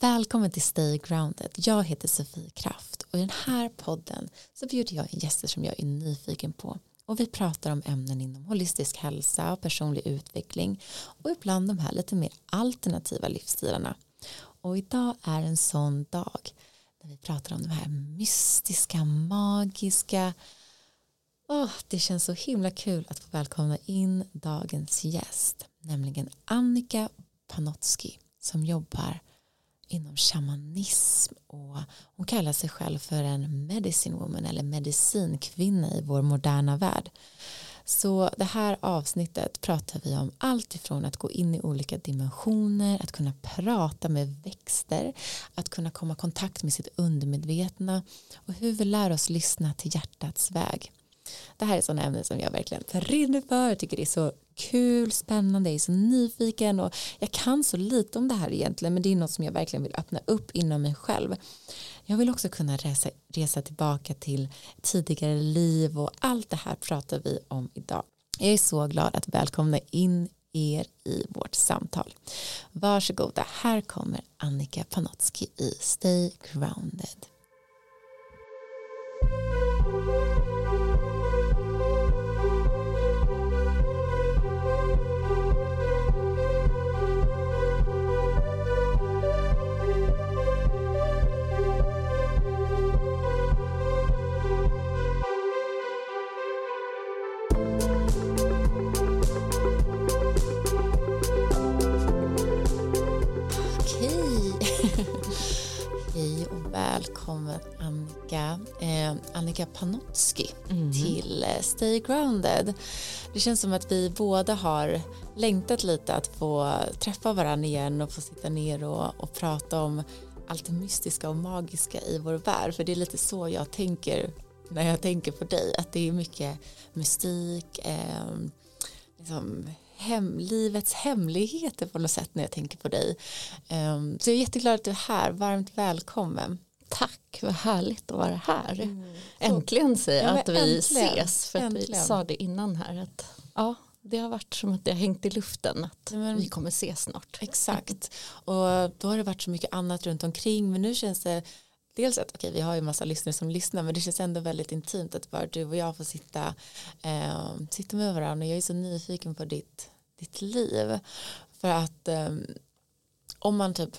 Välkommen till Stay Grounded. Jag heter Sofie Kraft och i den här podden så bjuder jag in gäster som jag är nyfiken på och vi pratar om ämnen inom holistisk hälsa och personlig utveckling och ibland de här lite mer alternativa livsstilarna. Och idag är en sån dag när vi pratar om de här mystiska, magiska oh, det känns så himla kul att få välkomna in dagens gäst, nämligen Annika Panotski som jobbar inom shamanism och hon kallar sig själv för en medicine woman eller medicinkvinna i vår moderna värld. Så det här avsnittet pratar vi om allt ifrån att gå in i olika dimensioner, att kunna prata med växter, att kunna komma i kontakt med sitt undermedvetna och hur vi lär oss lyssna till hjärtats väg. Det här är sådana ämnen som jag verkligen brinner för. Jag tycker det är så kul, spännande, jag är så nyfiken och jag kan så lite om det här egentligen men det är något som jag verkligen vill öppna upp inom mig själv. Jag vill också kunna resa, resa tillbaka till tidigare liv och allt det här pratar vi om idag. Jag är så glad att välkomna in er i vårt samtal. Varsågoda, här kommer Annika Panotski i Stay Grounded. Välkommen Annika, eh, Annika Panotski mm. till eh, Stay Grounded. Det känns som att vi båda har längtat lite att få träffa varandra igen och få sitta ner och, och prata om allt det mystiska och magiska i vår värld. För det är lite så jag tänker när jag tänker på dig, att det är mycket mystik, eh, liksom hem, livets hemligheter på något sätt när jag tänker på dig. Um, så jag är jätteglad att du är här, varmt välkommen. Tack, vad härligt att vara här. Mm. Äntligen säger jag ja, att vi äntligen. ses. För att vi sa det innan här att ja, det har varit som att det har hängt i luften att men, vi kommer ses snart. Exakt, och då har det varit så mycket annat runt omkring men nu känns det dels att okej, vi har ju massa lyssnare som lyssnar men det känns ändå väldigt intimt att bara du och jag får sitta, eh, sitta med varandra och jag är så nyfiken på ditt, ditt liv för att eh, om man typ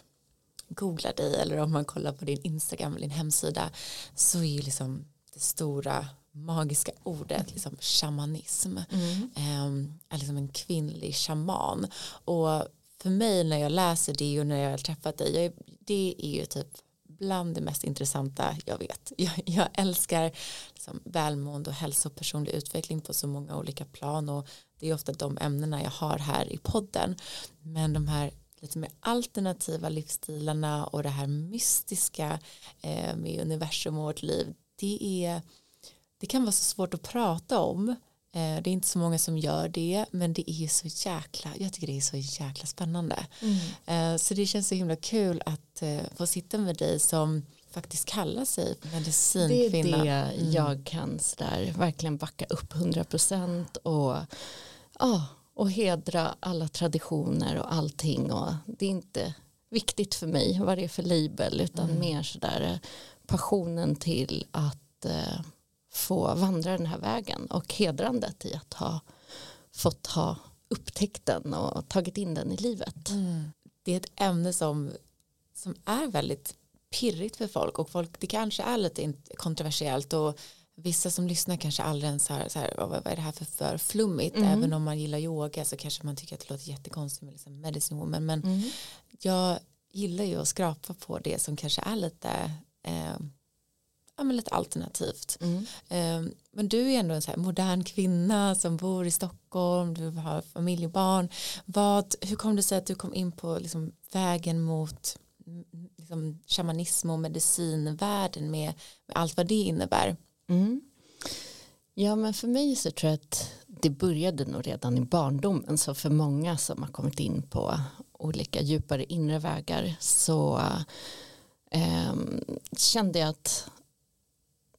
googlar dig eller om man kollar på din Instagram eller din hemsida så är ju liksom det stora magiska ordet liksom shamanism mm. um, är liksom en kvinnlig shaman och för mig när jag läser det och när jag har träffat dig jag, det är ju typ bland det mest intressanta jag vet. Jag, jag älskar liksom välmående och hälsa och personlig utveckling på så många olika plan och det är ofta de ämnena jag har här i podden. Men de här lite mer alternativa livsstilarna och det här mystiska eh, med universum och vårt liv det är det kan vara så svårt att prata om eh, det är inte så många som gör det men det är så jäkla jag tycker det är så jäkla spännande mm. eh, så det känns så himla kul att eh, få sitta med dig som faktiskt kallar sig medicinkvinna. Det är det mm. jag kan sådär verkligen backa upp 100% och ja, och hedra alla traditioner och allting och det är inte viktigt för mig vad det är för label utan mm. mer sådär eh, passionen till att eh, få vandra den här vägen och hedrandet i att ha fått ha upptäckt den och tagit in den i livet. Mm. Det är ett ämne som, som är väldigt pirrigt för folk och folk, det kanske är lite kontroversiellt och vissa som lyssnar kanske aldrig ens har så här, vad, är det här för, för flummigt mm. även om man gillar yoga så kanske man tycker att det låter jättekonstigt med liksom medicine woman men mm. jag gillar ju att skrapa på det som kanske är lite eh, ja, men lite alternativt mm. eh, men du är ändå en så här modern kvinna som bor i Stockholm du har familj och barn vad, hur kom det sig att du kom in på liksom, vägen mot liksom, shamanism och medicinvärlden med, med allt vad det innebär Mm. Ja men för mig så tror jag att det började nog redan i barndomen så för många som har kommit in på olika djupare inre vägar så eh, kände jag att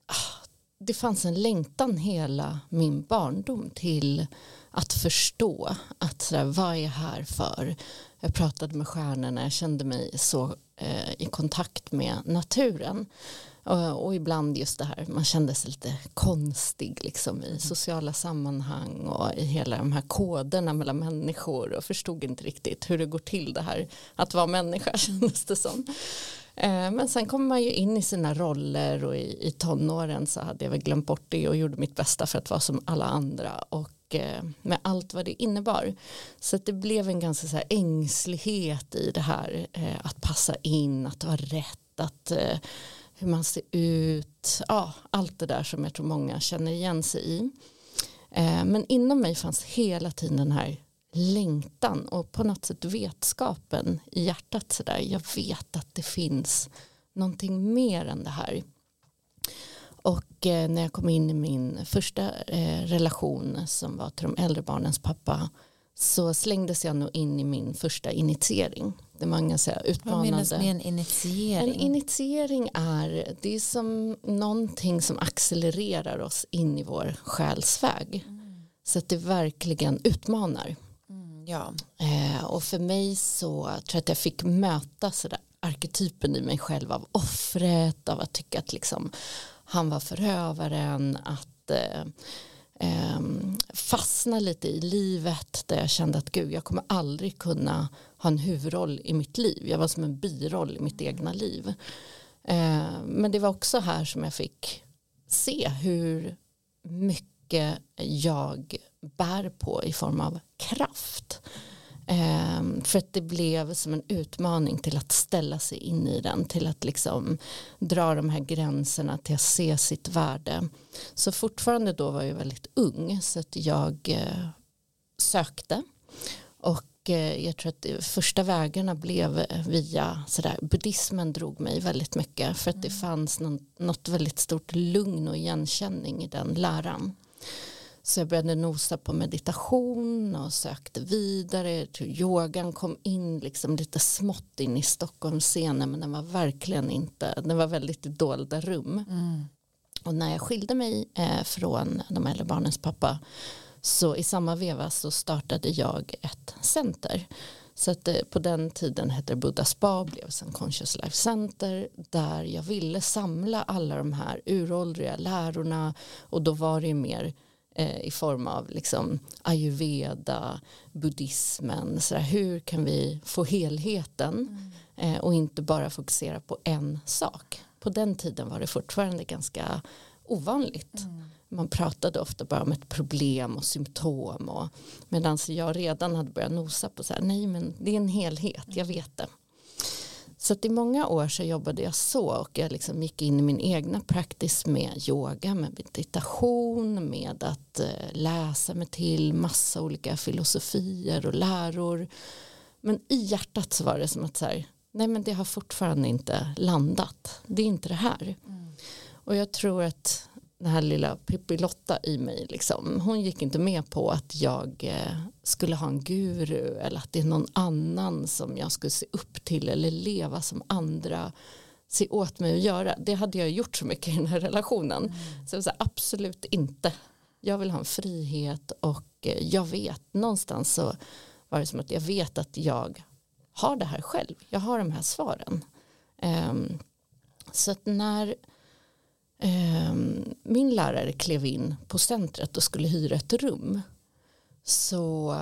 ah, det fanns en längtan hela min barndom till att förstå att sådär, vad är jag här för? Jag pratade med stjärnorna, jag kände mig så eh, i kontakt med naturen. Och, ibland just det här, man kände sig lite konstig liksom, i sociala sammanhang och i hela de här koderna mellan människor och förstod inte riktigt hur det går till det här att vara människa kändes det som. Eh, men sen kommer man ju in i sina roller och i, i tonåren så hade jag väl glömt bort det och gjorde mitt bästa för att vara som alla andra och eh, med allt vad det innebar. Så det blev en ganska så ängslighet i det här eh, att passa in, att vara rätt, att hur man ser ut, ja, allt det där som jag tror många känner igen sig i. Eh, men inom mig fanns hela tiden den här längtan och på något sätt vetskapen i hjärtat sådär. Jag vet att det finns någonting mer än det här. Och eh, när jag kom in i min första eh, relation som var till de äldre barnens pappa så slängdes jag nog in i min första initiering. Det var ganska utmanande. Vad menas med en initiering? En initiering är, det är som någonting som accelererar oss in i vår själsväg. Mm. Så att det verkligen utmanar. Ja. Eh, och för mig så tror jag att jag fick möta sådär arketypen i mig själv av offret, av att tycka att liksom, han var förövaren, att eh, eh, fastna lite i livet där jag kände att gud jag kommer aldrig kunna ha en huvudroll i mitt liv. Jag var som en biroll i mitt egna liv. Eh, men det var också här som jag fick se hur mycket jag bär på i form av kraft. Eh, för att det blev som en utmaning till att ställa sig in i den, till att liksom dra de här gränserna, till att se sitt värde. Så fortfarande då var jag väldigt ung så att jag eh, sökte och jag tror att första vägarna blev via sådär, buddhismen drog mig väldigt mycket för att det mm. fanns något väldigt stort lugn och igenkänning i den läran. Så jag började nosa på meditation och sökte vidare. Yogan kom in liksom lite smått in i Stockholmsscenen men den var verkligen inte, den var väldigt dolda rum. Mm. Och när jag skilde mig eh, från de äldre barnens pappa så i samma veva så startade jag ett center. Så att eh, på den tiden hette det Buddha Spa blev sen Conscious Life Center där jag ville samla alla de här uråldriga lärorna och då var det ju mer eh, i form av liksom ayurveda, buddhismen. Så där, hur kan vi få helheten mm. eh, och inte bara fokusera på en sak. På den tiden var det fortfarande ganska ovanligt. Mm. Man pratade ofta bara om ett problem och symptom. Och, medan jag redan hade börjat nosa på så här, nej men det är en helhet, jag vet det. Så att i många år så jobbade jag så och jag liksom gick in i min egna practice med yoga, med meditation, med att eh, läsa mig till massa olika filosofier och läror. Men i hjärtat så var det som att så här, nej men det har fortfarande inte landat. Det är inte det här. Mm. Och jag tror att den här lilla Pippi Lotta i mig liksom, hon gick inte med på att jag eh, skulle ha en guru eller att det är någon annan som jag skulle se upp till eller leva som andra se åt mig att göra. Det hade jag gjort så mycket i den här relationen. Mm. Så, så här, absolut inte. Jag vill ha en frihet och eh, jag vet någonstans så var det som att jag vet att jag har det här själv. Jag har de här svaren. Um, så att när min lärare klev in på centret och skulle hyra ett rum så,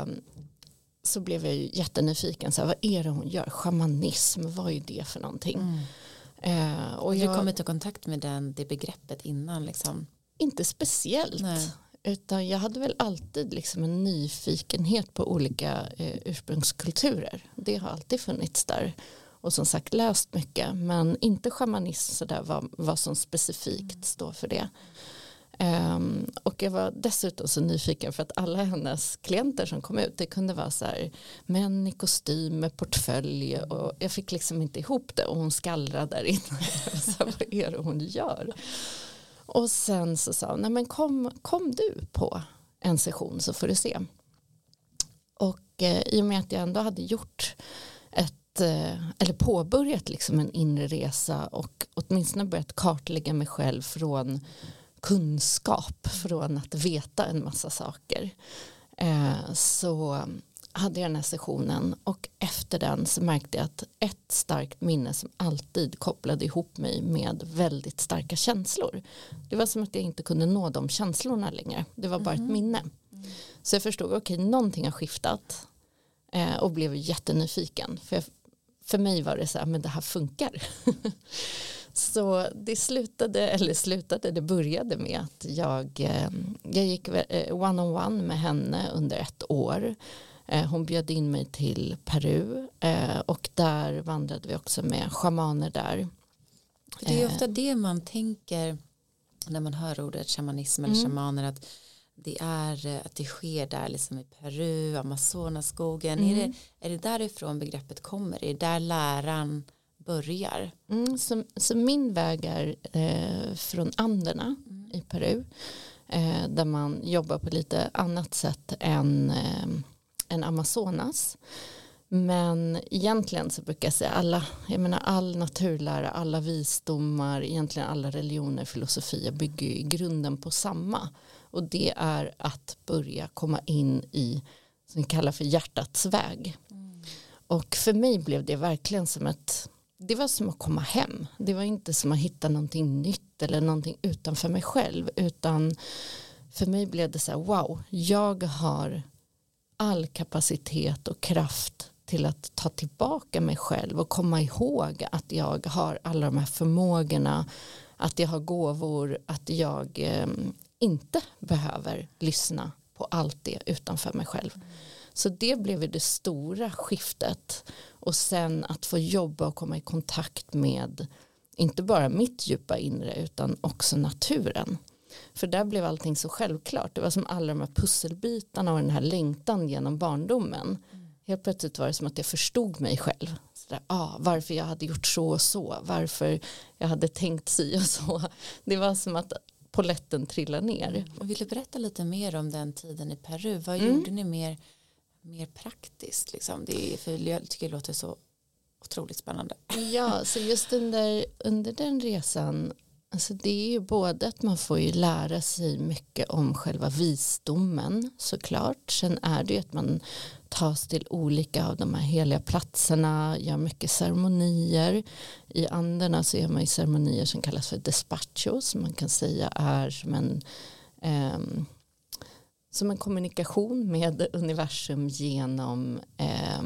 så blev jag ju jättenyfiken. Så här, vad är det hon gör? Schamanism, vad är det för någonting? Mm. Uh, och jag, du kommit i kontakt med den, det begreppet innan? Liksom? Inte speciellt. Nej. Utan jag hade väl alltid liksom en nyfikenhet på olika eh, ursprungskulturer. Det har alltid funnits där och som sagt läst mycket men inte shamanism sådär vad, vad som specifikt står för det. Um, och jag var dessutom så nyfiken för att alla hennes klienter som kom ut det kunde vara så här män i kostym med portfölj och jag fick liksom inte ihop det och hon skallrade där inne. så vad är det hon gör? Och sen så sa hon, nej men kom, kom du på en session så får du se. Och eh, i och med att jag ändå hade gjort ett eller påbörjat liksom en inre resa och åtminstone börjat kartlägga mig själv från kunskap, från att veta en massa saker. eh, så hade jag den här sessionen och efter den så märkte jag att ett starkt minne som alltid kopplade ihop mig med väldigt starka känslor. Det var som att jag inte kunde nå de känslorna längre. Det var bara mm. ett minne. Så jag förstod, okej, okay, någonting har skiftat eh, och blev jättenyfiken. För, jag, för mig var det så här, men det här funkar. så det slutade, eller slutade, det började med att jag, eh, jag gick eh, one-on-one -on -one med henne under ett år. Eh, hon bjöd in mig till Peru eh, och där vandrade vi också med shamaner där. Det är ofta det man tänker när man hör ordet shamanism eller mm. shamaner att det är eh, att det sker där liksom i Peru, Amazonaskogen. Mm. Är, det, är det därifrån begreppet kommer? Är det där läran börjar? Mm, så, så, min väg är eh, från Anderna mm. i Peru eh, där man jobbar på lite annat sätt än eh, än Amazonas. Men egentligen så brukar jag säga alla, jag menar all naturlära, alla visdomar, egentligen alla religioner, filosofier bygger i grunden på samma. Och det är att börja komma in i, som vi kallar för hjärtats väg. Mm. Och för mig blev det verkligen som ett, det var som att komma hem. Det var inte som att hitta någonting nytt eller någonting utanför mig själv, utan för mig blev det så här, wow, jag har all kapacitet och kraft till att ta tillbaka mig själv och komma ihåg att jag har alla de här förmågorna, att jag har gåvor, att jag eh, inte behöver lyssna på allt det utanför mig själv. Så det blev det stora skiftet och sen att få jobba och komma i kontakt med inte bara mitt djupa inre utan också naturen. För där blev allting så självklart. Det var som alla de här pusselbitarna och den här längtan genom barndomen. Mm. Helt plötsligt var det som att jag förstod mig själv. Så ah, varför jag hade gjort så och så. Varför jag hade tänkt si och så. Det var som att poletten trillade ner. Och vill du berätta lite mer om den tiden i Peru? Vad mm. gjorde ni mer, mer praktiskt? Liksom? Det är, för jag tycker det låter så otroligt spännande. Ja, så just under, under den resan Alltså det är ju både att man får ju lära sig mycket om själva visdomen såklart. Sen är det ju att man tas till olika av de här heliga platserna, gör mycket ceremonier. I anderna så gör man ju ceremonier som kallas för despacho som man kan säga är som en, eh, som en kommunikation med universum genom eh,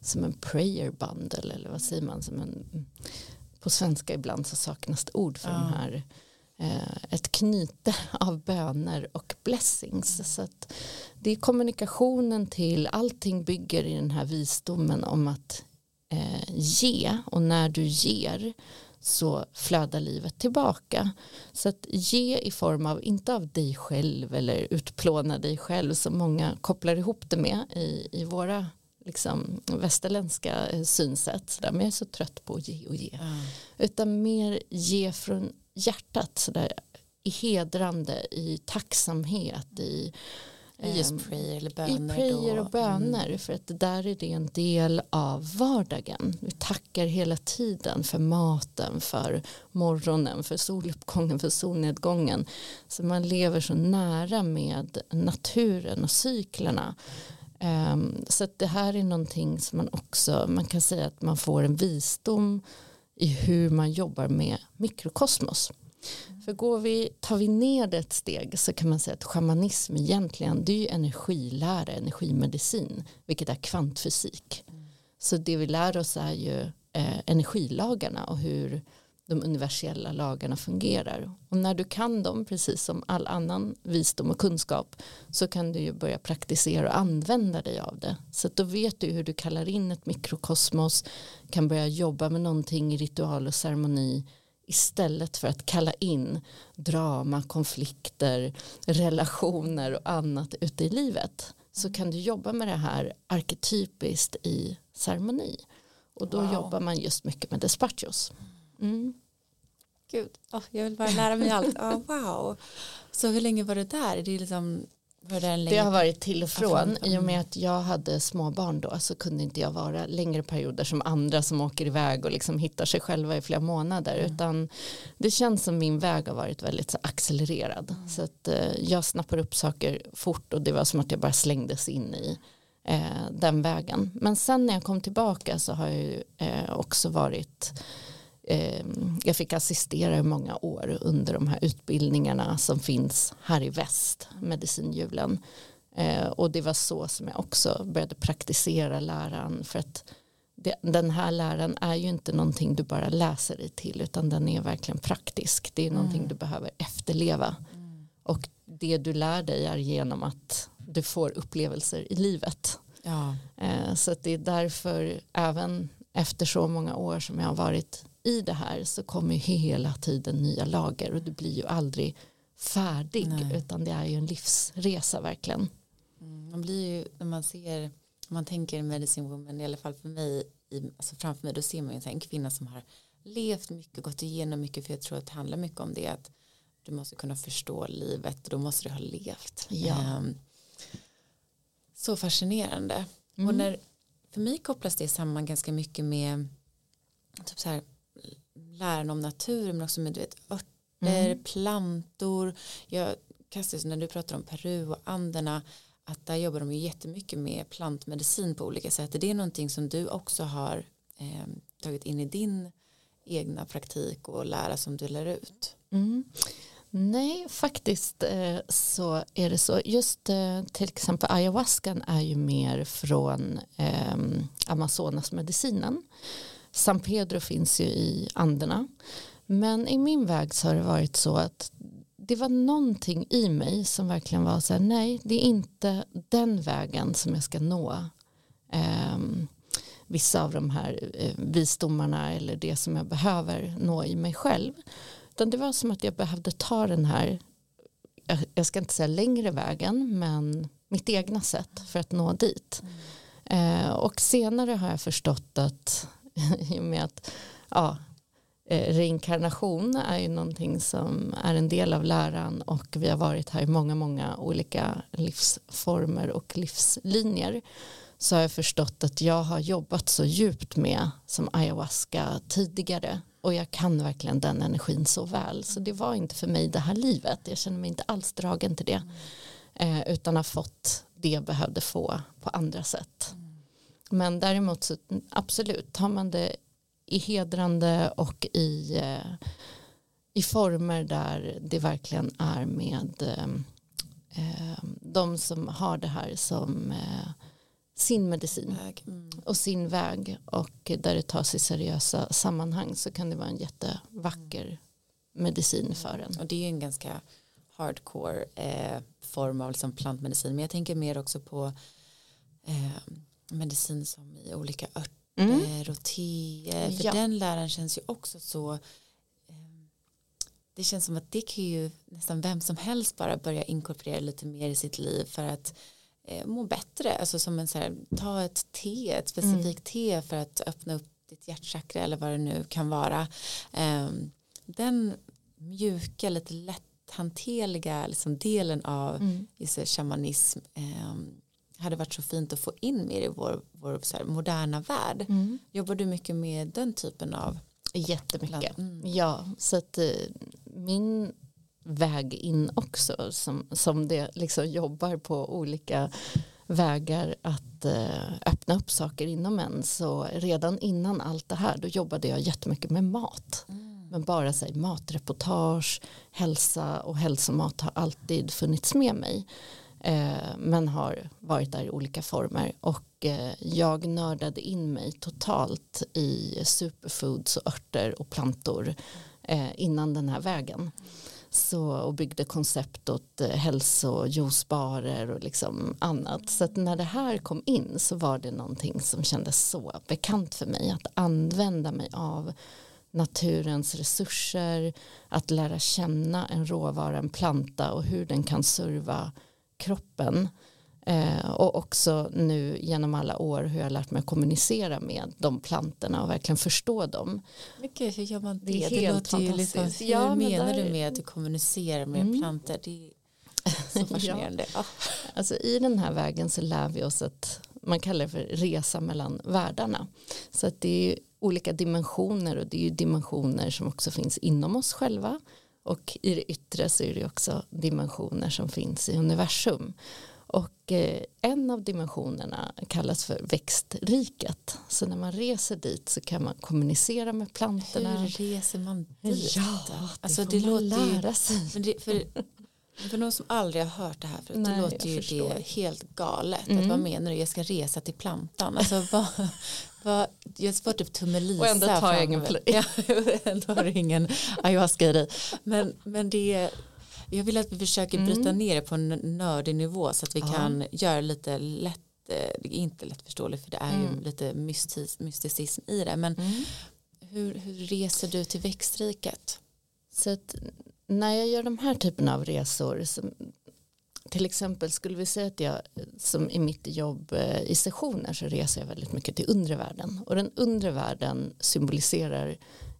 som en prayer bundle eller vad säger man som en på svenska ibland så saknas det ord för ja. de här eh, ett knyte av böner och blessings. Mm. Så det är kommunikationen till, allting bygger i den här visdomen om att eh, ge och när du ger så flödar livet tillbaka. Så att ge i form av, inte av dig själv eller utplåna dig själv som många kopplar ihop det med i, i våra liksom, västerländska eh, synsätt. Där, men jag är så trött på att ge och ge. Mm. Utan mer ge från hjärtat. Så där, I hedrande, i tacksamhet, i i just ehm, prayer eller böner. I prayer och böner mm. för att där är det en del av vardagen. Vi tackar hela tiden för maten, för morgonen, för soluppgången, för solnedgången. Så man lever så nära med naturen och cyklerna. Um, så det här är någonting som man också, man kan säga att man får en visdom i hur man jobbar med mikrokosmos. Mm. För går vi, tar vi ner det ett steg så kan man säga att shamanism egentligen det är ju energilära, energimedicin, vilket är kvantfysik. Mm. Så det vi lär oss är ju eh, energilagarna och hur de universella lagarna fungerar. Och när du kan dem, precis som all annan visdom och kunskap, så kan du ju börja praktisera och använda dig av det. Så då vet du hur du kallar in ett mikrokosmos, kan börja jobba med någonting i ritual och ceremoni istället för att kalla in drama, konflikter, relationer och annat ute i livet. Så kan du jobba med det här arketypiskt i ceremoni. Och då wow. jobbar man just mycket med despachos. Mm. Gud, oh, jag vill bara lära mig allt. Oh, wow. Så hur länge var du där? Det är liksom Var det, en Det har varit till och från. I och med mm. att jag hade små barn då så kunde inte jag vara längre perioder som andra som åker iväg och liksom hittar sig själva i flera månader. Mm. Utan det känns som min väg har varit väldigt så accelererad. Mm. Så att eh, jag snappar upp saker fort och det var som att jag bara slängdes in i eh, den vägen. Men sen när jag kom tillbaka så har jag ju eh, också varit jag fick assistera i många år under de här utbildningarna som finns här i väst, medicinhjulen. Eh, och det var så som jag också började praktisera läran för att den här läran är ju inte någonting du bara läser dig till utan den är verkligen praktisk. Det är någonting du behöver efterleva. Och det du lär dig är genom att du får upplevelser i livet. Ja. Eh, Så det är därför även efter så många år som jag har varit i det här så kommer ju hela tiden nya lager och du blir ju aldrig färdig Nej. utan det är ju en livsresa verkligen. Mm, Man blir ju, när man ser, om man tänker medicine woman, i alla fall för mig, i, alltså framför mig, då ser man ju en kvinna som har levt mycket, gått igenom mycket, för jag tror att det handlar mycket om det, att du måste kunna förstå livet och då måste du ha levt. Ja. Ehm, så fascinerande. Mm. Och när, för mig kopplas det samman ganska mycket med typ så här, läran om naturen men också med du vet, örter, Mm. plantor. Jag Cassis, när du pratar om Peru och Anderna att där jobbar de ju jättemycket med plantmedicin på olika sätt. Är det någonting som du också har eh, tagit in i din egna praktik och lära som du lär ut? Mm. Nej, faktiskt eh, så är det så. Just eh, till exempel ayahuascan är ju mer från eh, Amazonasmedicinen. San Pedro finns ju i Anderna. Men i min väg så har det varit så att det var någonting i mig som verkligen var så här, nej, det är inte den vägen som jag ska nå eh, vissa av de här eh, visdomarna eller det som jag behöver nå i mig själv. Utan det var som att jag behövde ta den här, jag, jag ska inte säga längre vägen, men mitt egna sätt för att nå dit. Eh, och senare har jag förstått att i och med att ja, eh, reinkarnation är ju någonting som är en del av läran och vi har varit här i många, många olika livsformer och livslinjer så har jag förstått att jag har jobbat så djupt med som ayahuasca tidigare och jag kan verkligen den energin så väl. Så det var inte för mig det här livet. Jag känner mig inte alls dragen till det eh, utan har fått det jag behövde få på andra sätt men däremot så absolut tar man det i hedrande och i, eh, i former där det verkligen är med eh, eh, de som har det här som eh, sin medicin. Mm. och sin väg och där det tas i seriösa sammanhang så kan det vara en jättevacker medicin för en. Och det är ju en ganska hardcore eh, form av liksom plantmedicin. Men jag tänker mer också på eh, medicin som i olika örter Mm. och teer. För Ja. den läran känns ju också så eh, det känns som att det kan ju nästan vem som helst bara börja inkorporera lite mer i sitt liv för att eh, må bättre. Alltså som en så här, ta ett te, ett specifikt te för att öppna upp ditt hjärtchakra eller vad det nu kan vara. Eh, den mjuka, lite lätthanterliga liksom delen av Mm. shamanism eh, hade varit så fint att få in mer i vår, vår så här, moderna värld. Mm. Jobbar du mycket med den typen av Jättemycket. Mm. Ja, så att eh, min väg in också som, som det liksom jobbar på olika vägar att eh, öppna upp saker inom en så redan innan allt det här då jobbade jag jättemycket med mat Mm. men bara här, matreportage hälsa och hälsomat har alltid funnits med mig Eh, men har varit där i olika former. Och eh, jag nördade in mig totalt i superfoods och örter och plantor eh, innan den här vägen. Så, och byggde koncept åt hälsojuicebarer och liksom annat. Så att när det här kom in så var det någonting som kändes så bekant för mig. Att använda mig av naturens resurser, att lära känna en råvara, en planta och hur den kan serva kroppen. Eh, och också nu genom alla år hur jag lärt mig att kommunicera med de plantorna och verkligen förstå dem. Men gud, hur gör man det? Det Det, är helt låter ju liksom, hur Ja, men menar där- du med att du kommunicerar med Mm. plantor? Det är Så fascinerande. ja. Alltså i den här vägen så lär vi oss att man kallar det för resa mellan världarna. Så att det är olika dimensioner och det är ju dimensioner som också finns inom oss själva och i det yttre så är det också dimensioner som finns i universum. Och eh, en av dimensionerna kallas för växtriket. Så när man reser dit så kan man kommunicera med plantorna. Hur reser man dit? Ja, det alltså, får det man låter lära sig. men det, för, för någon som aldrig har hört det här förut, Nej, det låter ju förstår. det helt galet. Att Mm. vad menar du, jag ska resa till plantan? Alltså, vad, vad, jag får typ tummelisa. Och ändå tar jag ingen Ja, ändå har du ingen ayahuasca i dig. Men, men det jag vill att vi försöker bryta Mm. ner det på en nördig nivå så att vi Ja. kan göra lite lätt, det är inte lättförståeligt för det är Mm. ju lite mystis, mysticism i det. Men Mm. hur, hur reser du till växtriket? Så att när jag gör de här typerna av resor som, till exempel skulle vi säga att jag som i mitt jobb eh, i sessioner så reser jag väldigt mycket till undre världen. Och den undre världen symboliserar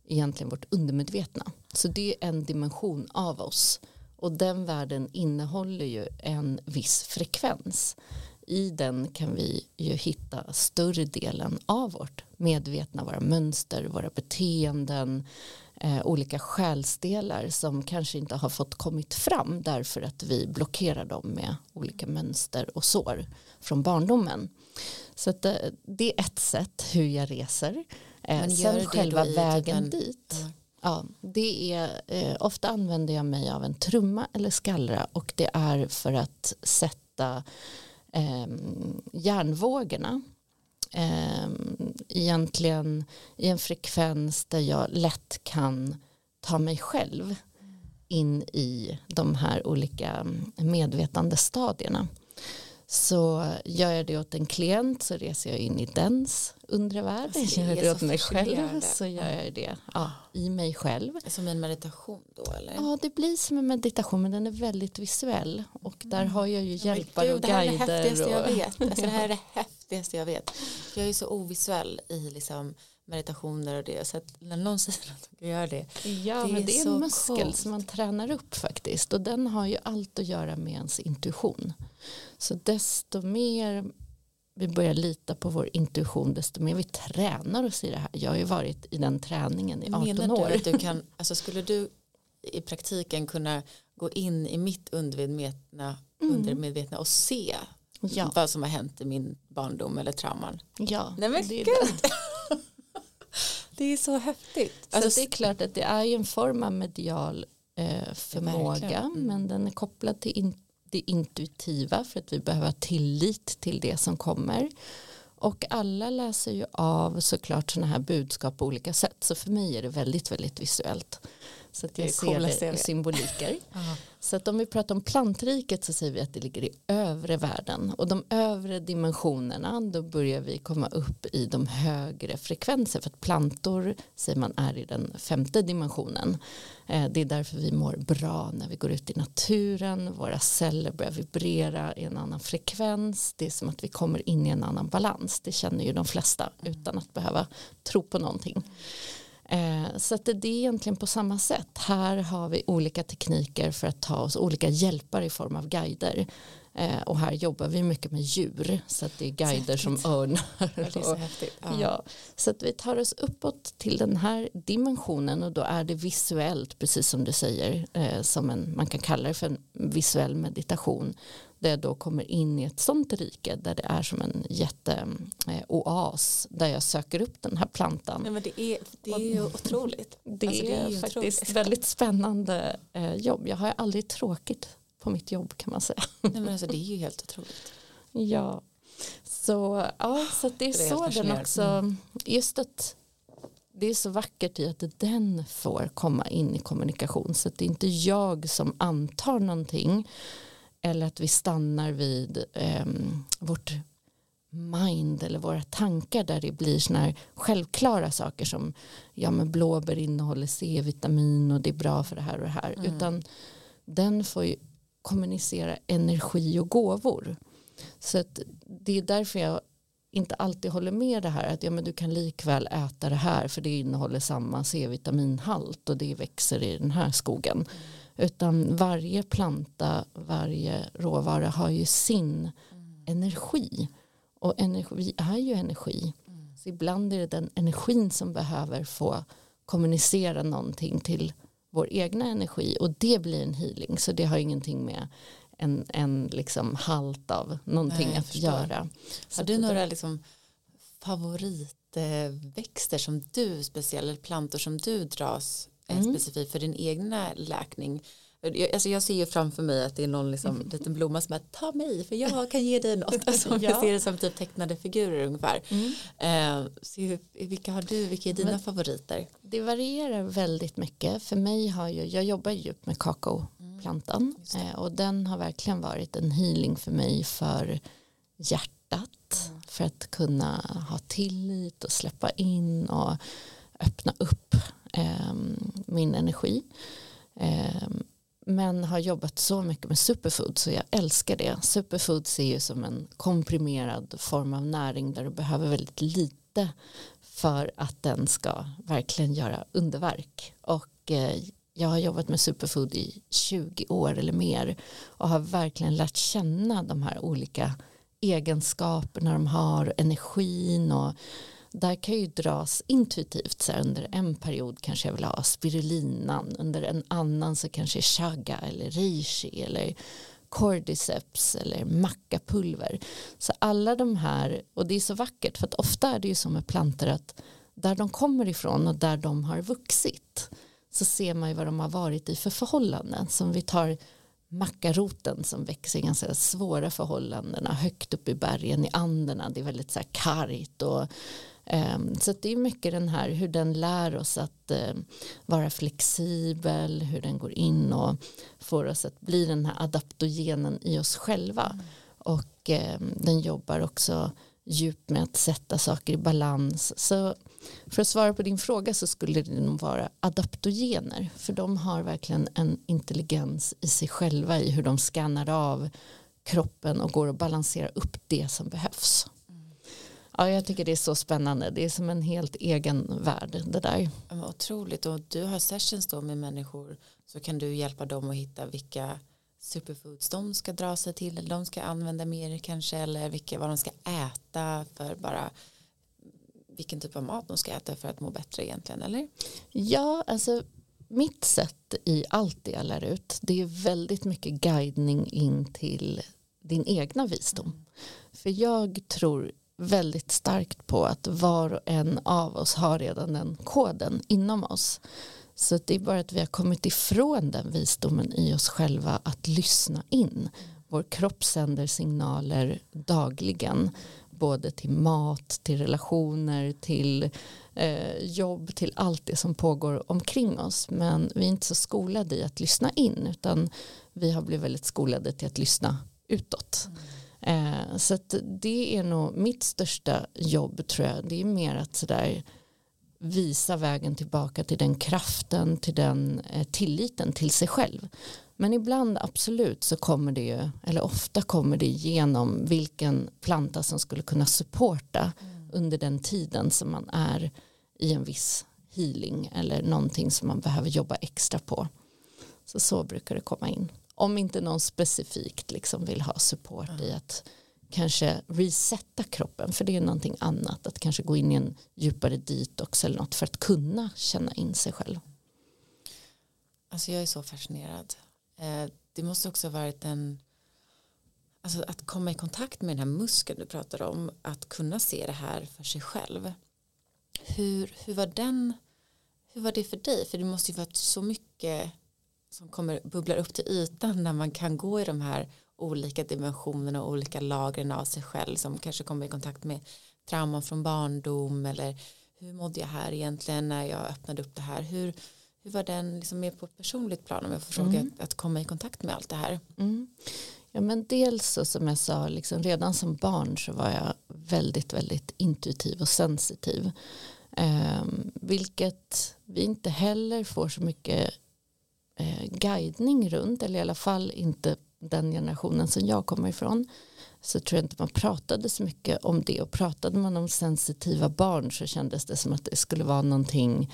egentligen vårt undermedvetna. Så det är en dimension av oss. Och den världen innehåller ju en viss frekvens. I den kan vi ju hitta större delen av vårt medvetna, våra mönster, våra beteenden, eh, olika själsdelar som kanske inte har fått kommit fram därför att vi blockerar dem med olika mönster och sår från barndomen. Så att, eh, det är ett sätt hur jag reser. Eh, sen själva då i typ vägen dit. Ja. Ja, det är, eh, ofta använder jag mig av en trumma eller skallra och det är för att sätta eh, hjärnvågorna eh, egentligen i en frekvens där jag lätt kan ta mig själv in i de här olika mm, medvetandestadierna. Så gör jag det åt en klient så reser jag in i dens undre värld. Alltså, Gör jag det åt mig själv så gör jag det ja, i mig själv. Som en meditation då eller? Ja, det blir som en meditation men den är väldigt visuell och där har jag ju hjälpare och det här är det guider. häftigaste jag och, vet. Alltså, det här är det häftigaste jag vet. Jag är så ovisuell i liksom meditationer och det. Så att när någon säger att de kan göra det. Ja, Det men är det är en muskel coolt. som man tränar upp faktiskt och den har ju allt att göra med ens intuition. Så desto mer vi börjar lita på vår intuition desto mer vi tränar oss i det här. Jag har ju varit i den träningen i 18 Menar år. du att du kan, alltså skulle du i praktiken kunna gå in i mitt undermedvetna, Mm. undermedvetna och se Ja, vad som har hänt i min barndom eller trauman? ja. Nej men det är gud! det är så häftigt. Så Alltså, att det är klart att det är ju en form av medial eh, förmåga. Mm. men den är kopplad till in, det intuitiva för att vi behöver ha tillit till det som kommer. Och alla läser ju av såklart sådana här budskap på olika sätt så för mig är det väldigt väldigt visuellt. Så att jag ser det i symboliker. Så att om vi pratar om plantriket så säger vi att det ligger i övre världen. Och de övre dimensionerna då börjar vi komma upp i de högre frekvenser. För att plantor säger man är i den femte dimensionen. Eh, det är därför vi mår bra när vi går ut i naturen, våra celler börjar vibrera i en annan frekvens, det är som att vi kommer in i en annan balans, det känner ju de flesta utan att behöva tro på någonting. Eh, Så att det är egentligen på samma sätt. Här har vi olika tekniker för att ta oss olika hjälpare i form av guider. Eh, Och här jobbar vi mycket med djur så att det är guider som örnar. Är så häftigt. Ja. så att vi tar oss uppåt till den här dimensionen och då är det visuellt, precis som du säger, eh, som en, man kan kalla det för en visuell meditation, där jag då kommer in i ett sånt rike där det är som en jätteoas, där jag söker upp den här plantan. Nej, men det är, det är ju otroligt. Det, Alltså, det är är, faktiskt otroligt. väldigt spännande eh, jobb. Jag har aldrig tråkigt på mitt jobb kan man säga. Nej, men alltså, det är ju helt otroligt. Ja, så, ja, så det är, Det är så den också, just att det är så vackert i att den får komma in i kommunikation så att det är inte jag som antar någonting eller att vi stannar vid ehm, vårt mind eller våra tankar där det blir såna här självklara saker som ja men blåbär innehåller C-vitamin och det är bra för det här och det här Mm. utan den får ju kommunicera energi och gåvor så att det är därför jag inte alltid håller med det här att ja, men du kan likväl äta det här för det innehåller samma C-vitaminhalt och det växer i den här skogen Utan varje planta, varje råvara har ju sin energi. Och energi är ju energi. Så ibland är det den energin som behöver få kommunicera någonting till vår egna energi och det blir en healing. Så det har ingenting med en, en liksom halt av någonting Nej, att förstår. göra. Har du några liksom favoritväxter som du speciellt, plantor som du dras mm. specifikt för din egna läkning? Jag, alltså jag ser ju framför mig att det är någon liksom, mm. liten blomma som är ta mig för jag kan ge dig något. Alltså, ja. Jag ser det som typ tecknade figurer ungefär. Mm. Eh, så vilka har du, vilka är dina Men, favoriter? Det varierar väldigt mycket. För mig har ju, jag jobbar djupt med kakaoplantan mm. eh, och den har verkligen varit en healing för mig för hjärtat. Mm. För att kunna ha tillit och släppa in och öppna upp eh, min energi. Um, men har jobbat så mycket med superfood så jag älskar det. Superfoods är ju som en komprimerad form av näring där du behöver väldigt lite för att den ska verkligen göra underverk. Och eh, jag har jobbat med superfood i 20 år eller mer och har verkligen lärt känna de här olika egenskaperna de har, energin och där kan ju dras intuitivt så här, under en period kanske jag vill ha spirulinan under en annan så kanske chaga eller reishi eller cordyceps eller mackapulver. Så alla de här och det är så vackert för att ofta är det ju som med plantor att där de kommer ifrån och där de har vuxit så ser man ju vad de har varit i för förhållanden. Som vi tar mackaroten som växer i ganska svåra förhållanden högt upp i bergen i Anderna det är väldigt så här kargt och Ehm, så det är mycket den här hur den lär oss att ehm, vara flexibel, hur den går in och får oss att bli den här adaptogenen i oss själva. Och ehm, den jobbar också djupt med att sätta saker i balans. Så för att svara på din fråga så skulle det nog vara adaptogener. För de har verkligen en intelligens i sig själva i hur de skannar av kroppen och går att balansera upp det som behövs. Ja, jag tycker det är så spännande. Det är som en helt egen värld det där. Ja, otroligt och du har sessions då med människor så kan du hjälpa dem att hitta vilka superfoods de ska dra sig till eller de ska använda mer kanske eller vilka, vad de ska äta för bara vilken typ av mat de ska äta för att må bättre egentligen eller? Ja, alltså mitt sätt i allt det jag lär ut det är väldigt mycket guidning in till din egna visdom. Mm. För jag tror väldigt starkt på att var och en av oss har redan den koden inom oss. Så det är bara att vi har kommit ifrån den visdomen i oss själva att lyssna in. Vår kropp sänder signaler dagligen både till mat, till relationer, till eh, jobb, till allt det som pågår omkring oss. Men vi är inte så skolade i att lyssna in utan vi har blivit väldigt skolade till att lyssna utåt. Mm. Eh, så det är nog mitt största jobb tror jag. Det är mer att sådär visa vägen tillbaka till den kraften, till den eh, tilliten till sig själv. Men ibland absolut så kommer det ju, eller ofta kommer det genom vilken planta som skulle kunna supporta mm. under den tiden som man är i en viss healing eller någonting som man behöver jobba extra på. Så så brukar det komma in om inte någon specifikt liksom vill ha support mm. i att kanske resetta kroppen för det är någonting annat att kanske gå in i en djupare detox eller något för att kunna känna in sig själv. Alltså jag är så fascinerad. Eh, det måste också ha varit en alltså att komma i kontakt med den här muskeln du pratar om att kunna se det här för sig själv. Hur, hur var den hur var det för dig? För det måste ju varit så mycket som kommer bubblar upp till ytan när man kan gå i de här olika dimensionerna och olika lagren av sig själv som kanske kommer i kontakt med trauman från barndom eller hur mådde jag här egentligen när jag öppnade upp det här hur, hur var den liksom mer på ett personligt plan om jag får fråga mm. att, att, komma i kontakt med allt det här mm. Ja men dels så som jag sa liksom redan som barn så var jag väldigt väldigt intuitiv och sensitiv eh, vilket vi inte heller får så mycket eh, guidning runt eller i alla fall inte den generationen som jag kommer ifrån så tror jag inte man pratade så mycket om det och pratade man om sensitiva barn så kändes det som att det skulle vara någonting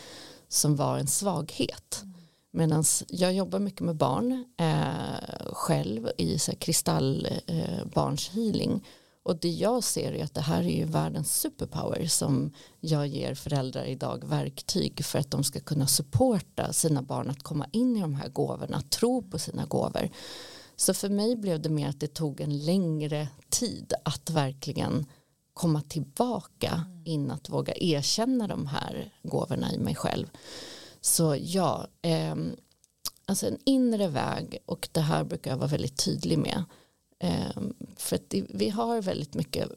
som var en svaghet. Mm. Medan jag jobbar mycket med barn eh, själv i kristallbarnshealing. Eh, och det jag ser är att det här är ju världens superpower som jag ger föräldrar idag verktyg för att de ska kunna supporta sina barn att komma in i de här gåvorna, tro på sina gåvor. Så för mig blev det mer att det tog en längre tid att verkligen komma tillbaka in att våga erkänna de här gåvorna i mig själv. Så ja, eh, alltså en inre väg och det här brukar jag vara väldigt tydlig med. Eh, för att vi har väldigt mycket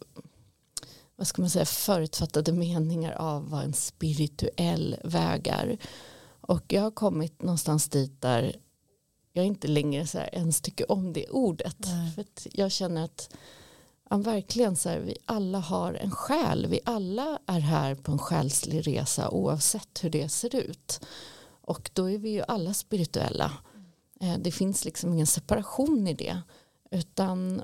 vad ska man säga, förutfattade meningar av vad en spirituell väg är. Och jag har kommit någonstans dit där jag inte längre så här ens tycker om det ordet. Nej. För jag känner att ja, verkligen så här, vi alla har en själ. Vi alla är här på en själslig resa oavsett hur det ser ut. Och då är vi ju alla spirituella. Eh, det finns liksom ingen separation i det. Utan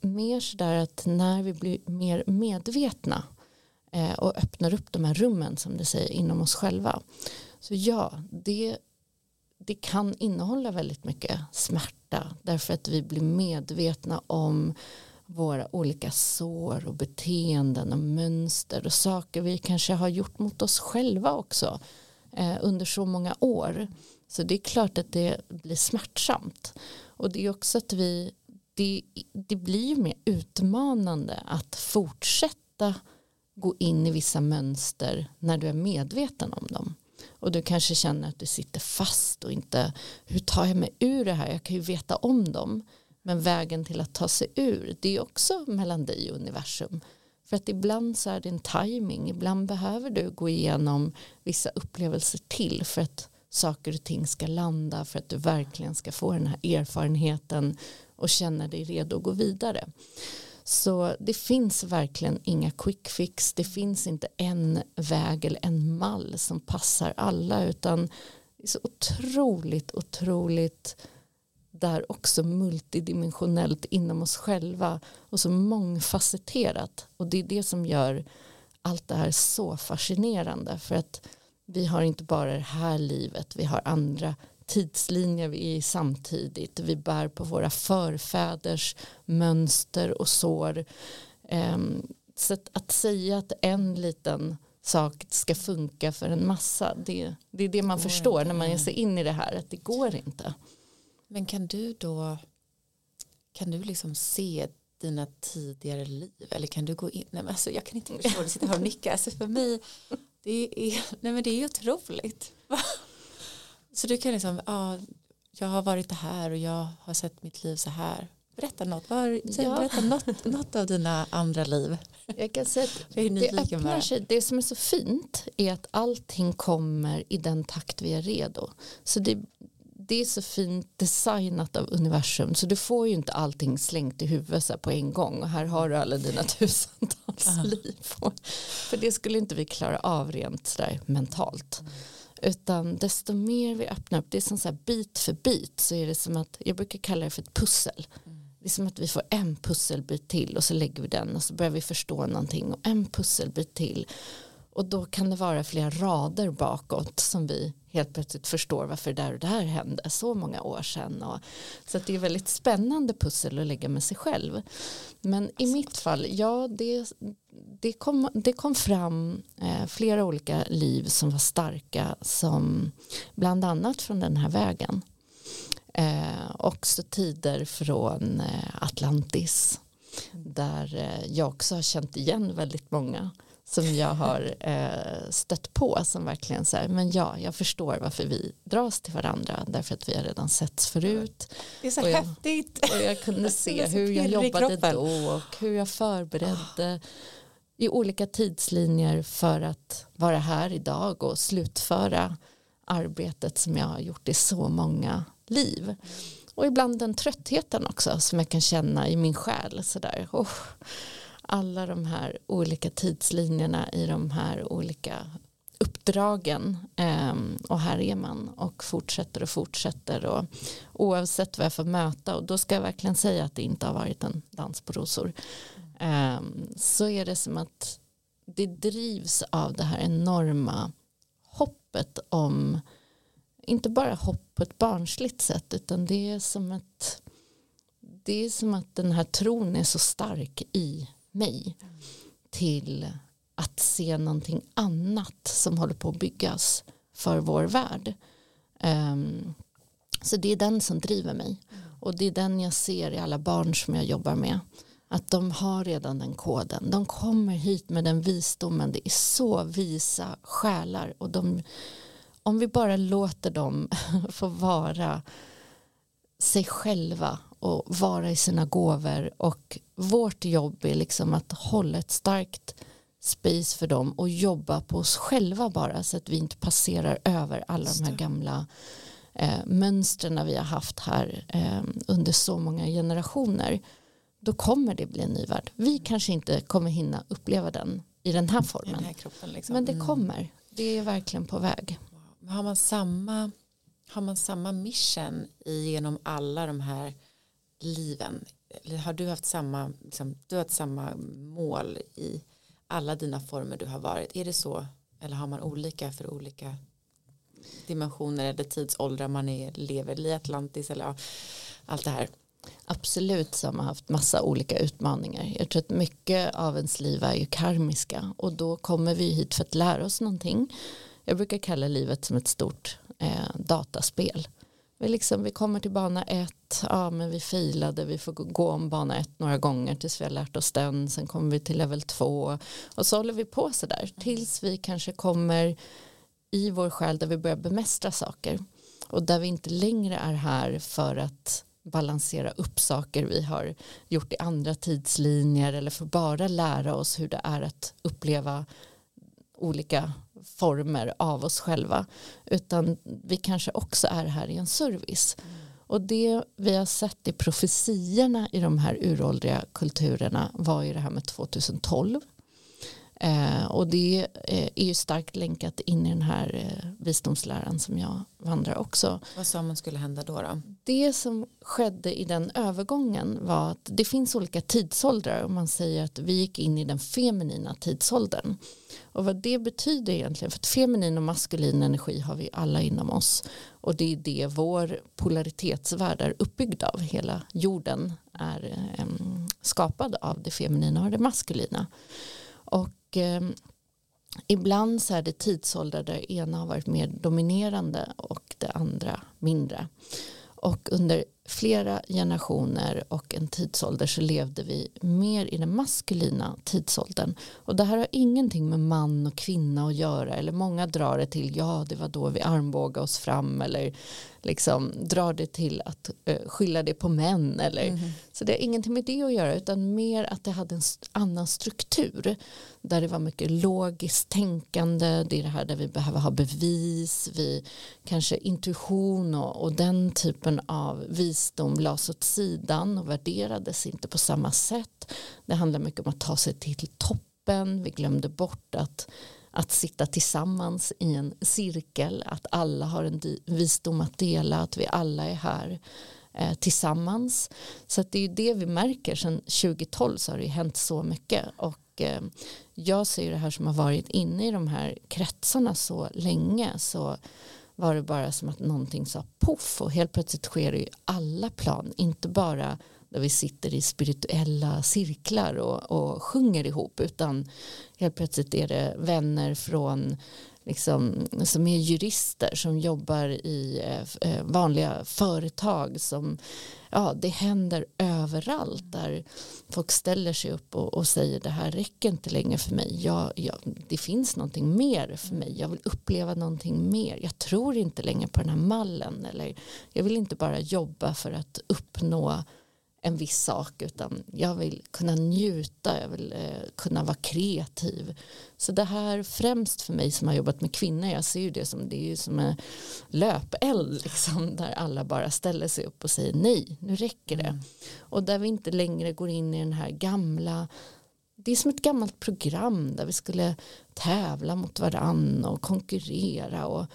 mer sådär att när vi blir mer medvetna eh, och öppnar upp de här rummen som du säger inom oss själva. Så ja, det, det kan innehålla väldigt mycket smärta därför att vi blir medvetna om våra olika sår och beteenden och mönster och saker vi kanske har gjort mot oss själva också eh, under så många år. Så det är klart att det blir smärtsamt. Och det är också att vi, det, det blir ju mer utmanande att fortsätta gå in i vissa mönster när du är medveten om dem. Och du kanske känner att du sitter fast och inte, hur tar jag mig ur det här? Jag kan ju veta om dem. Men vägen till att ta sig ur, det är också mellan dig och universum. För att ibland så är det en timing, ibland behöver du gå igenom vissa upplevelser till för att saker och ting ska landa, för att du verkligen ska få den här erfarenheten och känna dig redo att gå vidare. Så det finns verkligen inga quick fix, det finns inte en väg eller en mall som passar alla utan det är så otroligt, otroligt där också multidimensionellt inom oss själva och så mångfacetterat och det är det som gör allt det här så fascinerande för att vi har inte bara det här livet, vi har andra tidslinjer vi är i samtidigt, vi bär på våra förfäders mönster och sår. Ehm, så att, säga att en liten sak ska funka för en massa, det, det är det man förstår när man ger sig in i det här, att det går inte. Men kan du då kan du liksom se dina tidigare liv? Eller kan du gå in, nej men alltså jag kan inte förstå, du sitter här och nickar, alltså för mig det är, nej men det är otroligt. Så du kan liksom, ja, jag har varit det här och jag har sett mitt liv så här. Berätta något, var, ja. berätta något, något av dina andra liv. Jag kan säga att det öppnar sig, det som är så fint är att allting kommer i den takt vi är redo. Så det, det är så fint designat av universum så du får ju inte allting slängt i huvudet så på en gång och här har du alla dina tusentals -huh. liv. För det skulle inte vi klara av rent sådär mentalt. Mm. Utan desto mer vi öppnar upp, det är som så här bit för bit så är det som att, jag brukar kalla det för ett pussel. Mm. Det är som att vi får en pusselbit till och så lägger vi den och så börjar vi förstå någonting och en pusselbit till och då kan det vara flera rader bakåt som vi helt plötsligt förstår varför det där och det här hände så många år sedan. Och, så det är väldigt spännande pussel att lägga med sig själv. Men i mitt fall, ja det, det, kom, det kom fram eh, flera olika liv som var starka som bland annat från den här vägen. Eh, också tider från eh, Atlantis där eh, jag också har känt igen väldigt många som jag har eh, stött på som verkligen så här, men ja, jag förstår varför vi dras till varandra därför att vi har redan setts förut. Det är så och jag, häftigt. Och jag kunde se hur jag jobbade då och hur jag förberedde i olika tidslinjer för att vara här idag och slutföra arbetet som jag har gjort i så många liv. Och ibland den tröttheten också som jag kan känna i min själ. Så där. Oh alla de här olika tidslinjerna i de här olika uppdragen ehm, och här är man och fortsätter och fortsätter och oavsett vad jag får möta och då ska jag verkligen säga att det inte har varit en dans på rosor. Ehm, så är det som att det drivs av det här enorma hoppet om inte bara hopp på ett barnsligt sätt utan det är som att det är som att den här tron är så stark i mig till att se någonting annat som håller på att byggas för vår värld. Um, så det är den som driver mig och det är den jag ser i alla barn som jag jobbar med. Att de har redan den koden. De kommer hit med den visdomen. Det är så visa själar. Och de, om vi bara låter dem få vara sig själva och vara i sina gåvor och vårt jobb är liksom att hålla ett starkt space för dem och jobba på oss själva bara så att vi inte passerar över alla de här gamla eh, mönstren vi har haft här eh, under så många generationer då kommer det bli en ny värld. Vi kanske inte kommer hinna uppleva den i den här formen. Den här kroppen, liksom. Men det mm. kommer. Det är verkligen på väg. Har man samma, har man samma mission genom alla de här liven? Eller har du haft samma, liksom, du har haft samma mål i alla dina former du har varit? Är det så? Eller har man olika för olika dimensioner eller tidsåldrar man är, lever i Atlantis eller ja, allt det här? Absolut som har haft massa olika utmaningar. Jag tror att mycket av ens liv är ju karmiska och då kommer vi hit för att lära oss någonting. Jag brukar kalla livet som ett stort eh, dataspel. Vi, liksom, vi kommer till bana ett, ja men vi filade, vi får gå om bana ett några gånger tills vi har lärt oss den, sen kommer vi till level två. Och så håller vi på sådär tills vi kanske kommer i vår själ där vi börjar bemästra saker. Och där vi inte längre är här för att balansera upp saker vi har gjort i andra tidslinjer eller för bara lära oss hur det är att uppleva olika former av oss själva utan vi kanske också är här i en service och det vi har sett i profetiorna i de här uråldriga kulturerna var ju det här med 2012 Eh, och det eh, är ju starkt länkat in i den här eh, visdomsläran som jag vandrar också. Vad sa man skulle hända då, då? Det som skedde i den övergången var att det finns olika tidsåldrar och man säger att vi gick in i den feminina tidsåldern. Och vad det betyder egentligen, för att feminin och maskulin energi har vi alla inom oss och det är det vår polaritetsvärld är uppbyggd av. Hela jorden är um, skapad av det feminina och det maskulina. Och um, ibland så är det tidsåldrar där ena har varit mer dominerande och det andra mindre. Och under flera generationer och en tidsålder så levde vi mer i den maskulina tidsåldern. Och det här har ingenting med man och kvinna att göra. Eller många drar det till, ja det var då vi armbågade oss fram. Eller liksom drar det till att uh, skylla det på män. Eller, mm. Så det har ingenting med det att göra utan mer att det hade en annan struktur. Där det var mycket logiskt tänkande, det är det här där vi behöver ha bevis, vi kanske intuition och, och den typen av visdom lades åt sidan och värderades inte på samma sätt. Det handlar mycket om att ta sig till toppen, vi glömde bort att att sitta tillsammans i en cirkel, att alla har en visdom att dela, att vi alla är här eh, tillsammans. Så det är det vi märker, sedan 2012 så har det hänt så mycket. Och eh, jag ser det här som har varit inne i de här kretsarna så länge så var det bara som att någonting sa poff och helt plötsligt sker det i alla plan, inte bara där vi sitter i spirituella cirklar och, och sjunger ihop utan helt plötsligt är det vänner från liksom, som är jurister som jobbar i eh, eh, vanliga företag som ja, det händer överallt där folk ställer sig upp och, och säger det här räcker inte längre för mig. Jag, jag, det finns någonting mer för mig. Jag vill uppleva någonting mer. Jag tror inte längre på den här mallen eller jag vill inte bara jobba för att uppnå en viss sak utan jag vill kunna njuta, jag vill eh, kunna vara kreativ. Så det här främst för mig som har jobbat med kvinnor, jag ser ju det som, det är ju som en löpeld liksom, där alla bara ställer sig upp och säger nej, nu räcker det. Mm. Och där vi inte längre går in i den här gamla det är som ett gammalt program där vi skulle tävla mot varann och konkurrera och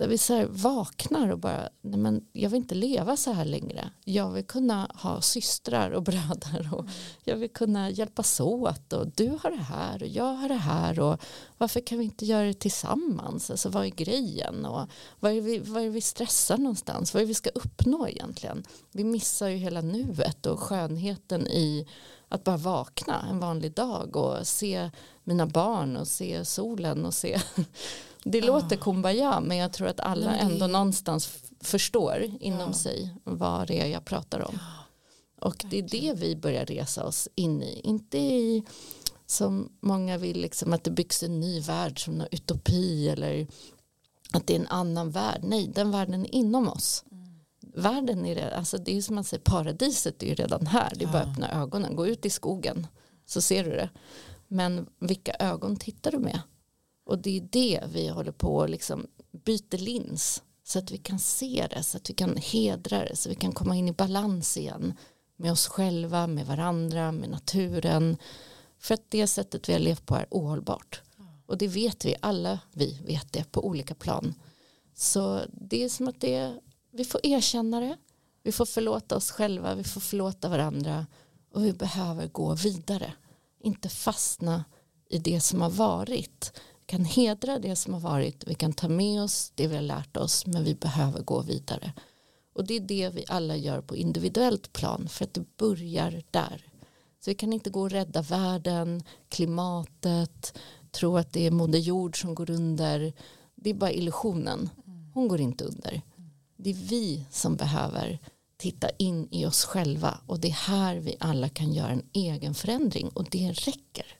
där vi så vaknar och bara, nej men jag vill inte leva så här längre. Jag vill kunna ha systrar och bröder och mm. jag vill kunna hjälpas åt och du har det här och jag har det här och varför kan vi inte göra det tillsammans? Alltså vad är grejen och vad är vi, vad är vi stressar någonstans? Vad är vi ska uppnå egentligen? Vi missar ju hela nuet och skönheten i att bara vakna en vanlig dag och se mina barn och se solen och se det låter kumbaya men jag tror att alla ändå någonstans förstår inom sig vad det är jag pratar om. Och det är det vi börjar resa oss in i. Inte i som många vill liksom att det byggs en ny värld som en utopi eller att det är en annan värld. Nej, den världen är inom oss. Mm. Världen är det, alltså det är som man säger paradiset är ju redan här. Det är bara att öppna ögonen, gå ut i skogen så ser du det. Men vilka ögon tittar du med? Och det är det vi håller på att liksom byter lins så att vi kan se det, så att vi kan hedra det, så att vi kan komma in i balans igen med oss själva, med varandra, med naturen. För att det sättet vi har levt på är ohållbart. Och det vet vi, alla vi vet det på olika plan. Så det är som att det, vi får erkänna det, vi får förlåta oss själva, vi får förlåta varandra och vi behöver gå vidare. Inte fastna i det som har varit kan hedra det som har varit, vi kan ta med oss det vi har lärt oss men vi behöver gå vidare. Och det är det vi alla gör på individuellt plan för att det börjar där. Så vi kan inte gå och rädda världen, klimatet, tro att det är Moder Jord som går under. Det är bara illusionen. Hon går inte under. Det är vi som behöver titta in i oss själva och det är här vi alla kan göra en egen förändring och det räcker.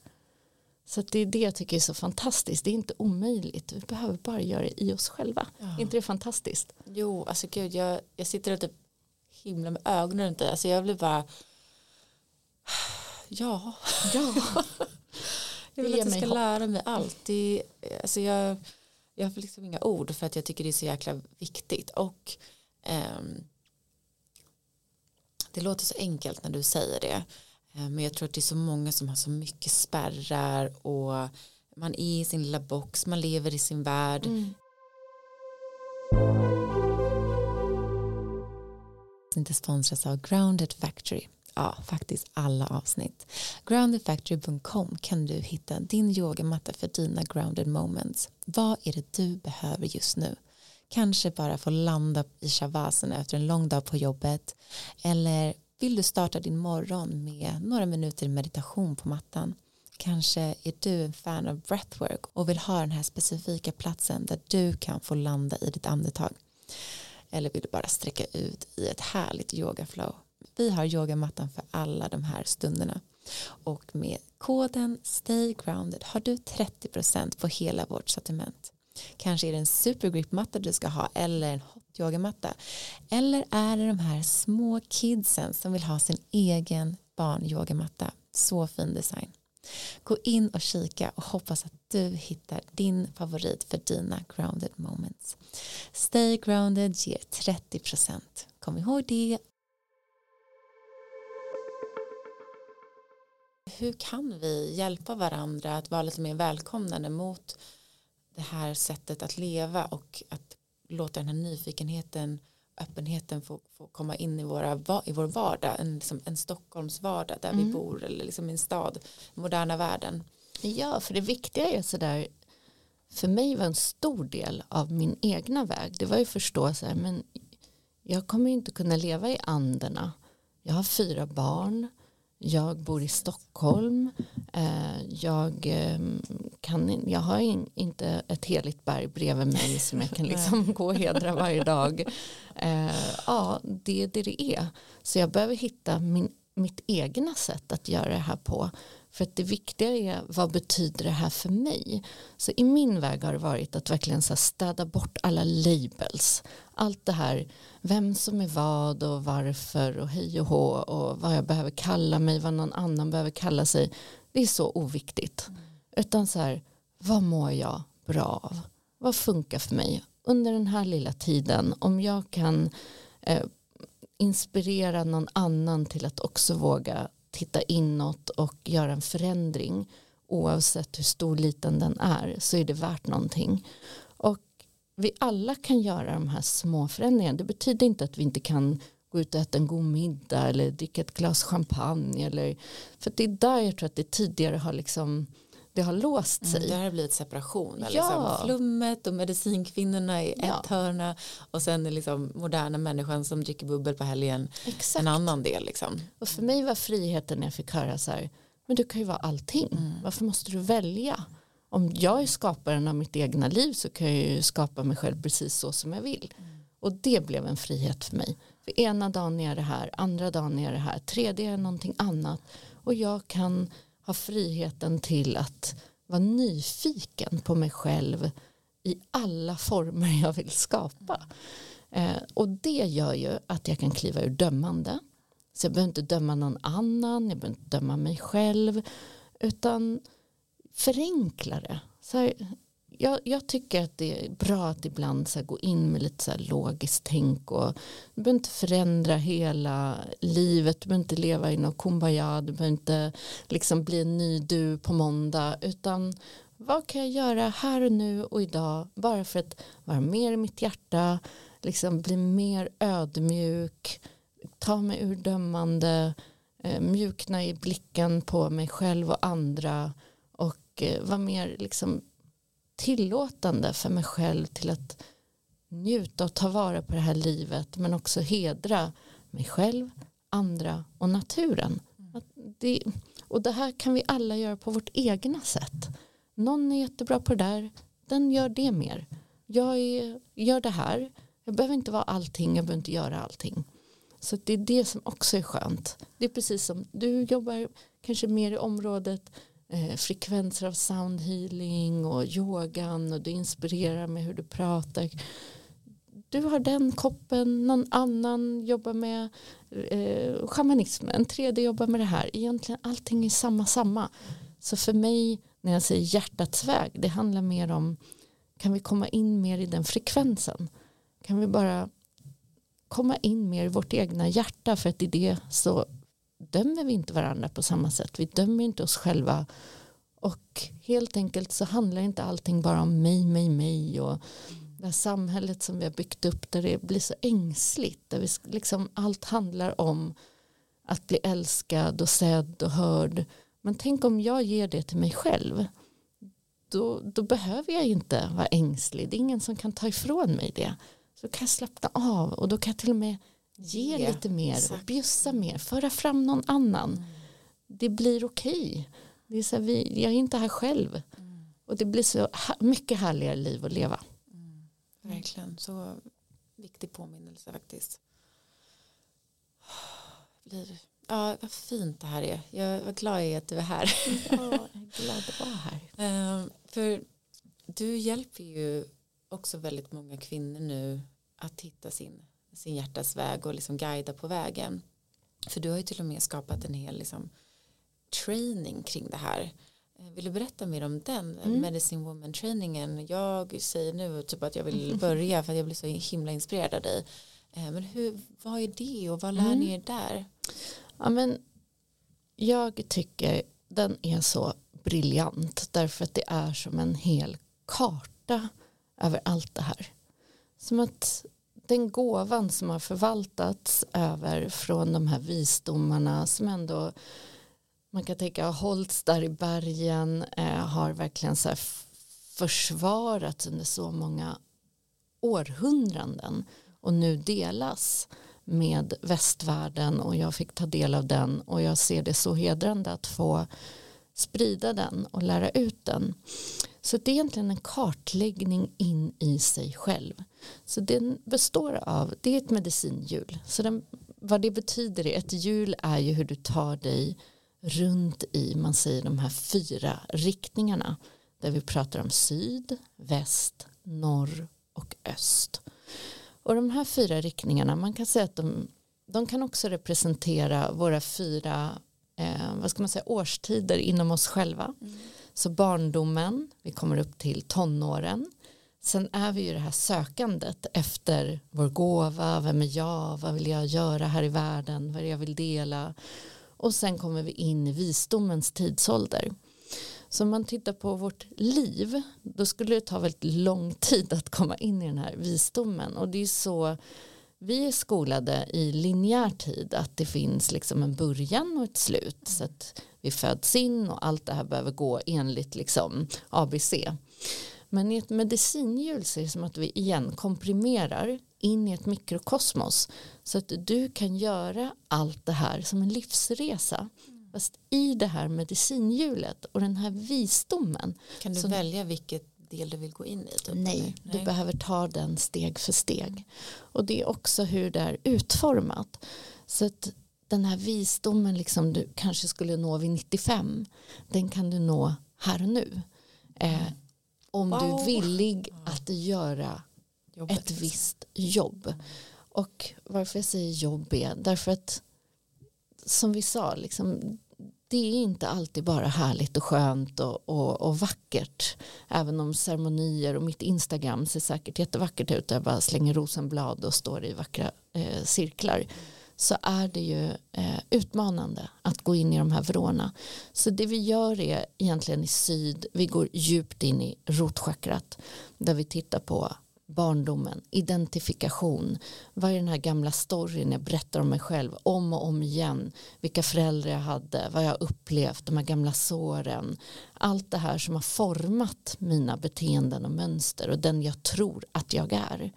Så det är det jag tycker är så fantastiskt. Det är inte omöjligt. Vi behöver bara göra det i oss själva. Ja. Är inte det fantastiskt? Jo, alltså gud, jag, jag sitter och typ himla med ögonen runt det. Alltså jag blir bara ja. ja. jag vill att jag ska hopp. lära mig allt. Det, alltså jag, jag har liksom inga ord för att jag tycker det är så jäkla viktigt. Och um, det låter så enkelt när du säger det. Eh, men jag tror att det är så många som har så mycket spärrar och man är i sin lilla box, man lever i sin värld. Mm. Inte sponsras av Grounded Factory. Ja, faktiskt alla avsnitt. Groundedfactory.com kan du hitta din yogamatta för dina grounded moments. Vad är det du behöver just nu? Kanske bara få landa i shavasana efter en lång dag på jobbet eller vill du starta din morgon med några minuter meditation på mattan? Kanske är du en fan av breathwork och vill ha den här specifika platsen där du kan få landa i ditt andetag. Eller vill du bara sträcka ut i ett härligt yogaflow? Vi har yogamattan för alla de här stunderna. Och med koden Stay Grounded har du 30% på hela vårt sortiment. Kanske är det en supergrip-matta du ska ha eller en yogamatta. Eller är det de här små kidsen som vill ha sin egen barnyogamatta. Så fin design. Gå in och kika och hoppas att du hittar din favorit för dina grounded moments. Stay grounded ger 30%. Kom ihåg det. Hur kan vi hjälpa varandra att vara lite mer välkomnande mot det här sättet att leva och att låta den här nyfikenheten öppenheten få, få komma in i, våra, i vår vardag en, liksom en Stockholms vardag där mm. vi bor eller liksom en stad moderna världen ja för det viktiga är sådär för mig var en stor del av min egna väg det var ju förstå så här men jag kommer inte kunna leva i anderna jag har fyra barn jag bor i Stockholm. Eh, jag, ehm, kan, jag har inte ett heligt berg bredvid mig som jag kan liksom gå och hedra varje dag. Eh, ja, det är det det är. Så jag behöver hitta min, mitt egna sätt att göra det här på. För att det viktiga är vad betyder det här för mig? Så i min väg har det varit att verkligen så städa bort alla labels. Allt det här, vem som är vad och varför och hej och hå och vad jag behöver kalla mig, vad någon annan behöver kalla sig. Det är så oviktigt. Mm. Utan så här, vad mår jag bra av? Vad funkar för mig under den här lilla tiden? Om jag kan eh, inspirera någon annan till att också våga titta inåt och göra en förändring oavsett hur stor liten den är så är det värt någonting. Och vi alla kan göra de här små förändringarna. Det betyder inte att vi inte kan gå ut och äta en god middag eller dricka ett glas champagne. Eller, för det är där jag tror att det tidigare har liksom det har låst sig. Mm, det har blivit separation. Ja. Liksom flummet och medicinkvinnorna i ja. ett hörna och sen är liksom moderna människan som dricker bubbel på helgen Exakt. en annan del. Liksom. Och för mig var friheten när jag fick höra så här men du kan ju vara allting. Mm. Varför måste du välja? Om jag är skaparen av mitt egna liv så kan jag ju skapa mig själv precis så som jag vill. Mm. Och det blev en frihet för mig. Ena dagen är det här, andra dagen är det här, tredje är någonting annat. Och jag kan ha friheten till att vara nyfiken på mig själv i alla former jag vill skapa. Eh, och det gör ju att jag kan kliva ur dömande. Så jag behöver inte döma någon annan, jag behöver inte döma mig själv. Utan förenkla det. Så här, jag, jag, tycker att det är bra att ibland så gå in med lite så logiskt tänk och du behöver inte förändra hela livet, du behöver inte leva i någon kumbaya, du behöver inte liksom bli en ny du på måndag utan vad kan jag göra här och nu och idag bara för att vara mer i mitt hjärta, liksom bli mer ödmjuk, ta mig ur dömande, eh, mjukna i blicken på mig själv och andra och eh, vara mer liksom tillåtande för mig själv till att njuta och ta vara på det här livet men också hedra mig själv, andra och naturen. Det, och det här kan vi alla göra på vårt egna sätt. Någon är jättebra på det där, den gör det mer. Jag är, gör det här, jag behöver inte vara allting, jag behöver inte göra allting. Så det är det som också är skönt. Det är precis som du jobbar kanske mer i området eh, frekvenser av sound healing och yogan och du inspirerar med hur du pratar. Du har den koppen, någon annan jobbar med eh, shamanismen, en tredje jobbar med det här. Egentligen allting är samma samma. Så för mig när jag säger hjärtats väg, det handlar mer om kan vi komma in mer i den frekvensen? Kan vi bara komma in mer i vårt egna hjärta för att i det så dömer vi inte varandra på samma sätt. Vi dömer inte oss själva. Och helt enkelt så handlar inte allting bara om mig, mig, mig och det här samhället som vi har byggt upp där det blir så ängsligt. Där vi liksom, allt handlar om att bli älskad och sedd och hörd. Men tänk om jag ger det till mig själv. Då, då behöver jag inte vara ängslig. Det är ingen som kan ta ifrån mig det. Så kan jag slappna av och då kan jag till och med ge yeah, lite mer exakt. och bjussa mer, föra fram någon annan. Mm. Det blir okej. Det är så här, vi, jag är inte här själv. Mm. Och det blir så mycket härligare liv att leva. Mm. Verkligen, så viktig påminnelse faktiskt. Blir, ja, vad fint det här är. Jag var glad i att du är här. Ja, jag är glad att vara här. Um, för du hjälper ju också väldigt många kvinnor nu att hitta sin sin hjärtas väg och liksom guida på vägen. För du har ju till och med skapat en hel liksom, training kring det här. Eh, vill du berätta mer om den mm. Medicine Woman trainingen? Jag säger nu typ att jag vill börja för att jag blir så himla inspirerad av dig. Eh, men hur, vad är det och vad lär mm. ni er där? Ja, men jag tycker den är så briljant därför att det är som en hel karta över allt det här. Som att den gåvan som har förvaltats över från de här visdomarna som ändå man kan tänka har hållits där i bergen eh, har verkligen så försvarats under så många århundraden och nu delas med västvärlden och jag fick ta del av den och jag ser det så hedrande att få sprida den och lära ut den. Så det är egentligen en kartläggning in i sig själv. Så den består av, det är ett medicinhjul. Så den, vad det betyder är, ett hjul är ju hur du tar dig runt i, man säger de här fyra riktningarna. Där vi pratar om syd, väst, norr och öst. Och de här fyra riktningarna, man kan säga att de, de kan också representera våra fyra eh, vad ska man säga, årstider inom oss själva. Mm. Så barndomen, vi kommer upp till tonåren. Sen är vi ju det här sökandet efter vår gåva, vem är jag, vad vill jag göra här i världen, vad är det jag vill dela. Och sen kommer vi in i visdomens tidsålder. Så om man tittar på vårt liv då skulle det ta väldigt lång tid att komma in i den här visdomen och det är så vi är skolade i linjär tid att det finns liksom en början och ett slut så att vi föds in och allt det här behöver gå enligt liksom ABC. Men i ett medicinhjul så är det som att vi igen komprimerar in i ett mikrokosmos så att du kan göra allt det här som en livsresa. Fast i det här medicinhjulet och den här visdomen. Kan du så, välja vilket del du vill gå in i? Typ, nej, nej, du behöver ta den steg för steg. Och det är också hur det är utformat. Så att den här visdomen liksom du kanske skulle nå vid 95 den kan du nå här och nu. Eh, om wow. du är villig att göra Jobbet. ett visst jobb. Och varför jag säger jobb är därför att som vi sa, liksom, det är inte alltid bara härligt och skönt och, och, och, vackert. Även om ceremonier och mitt Instagram ser säkert jättevackert ut där jag bara slänger rosenblad och står i vackra eh, cirklar så är det ju eh, utmanande att gå in i de här vrårna. Så det vi gör är egentligen i syd, vi går djupt in i rotchakrat där vi tittar på barndomen, identifikation, vad är den här gamla storyn jag berättar om mig själv om och om igen, vilka föräldrar jag hade, vad jag upplevt, de här gamla såren, allt det här som har format mina beteenden och mönster och den jag tror att jag är.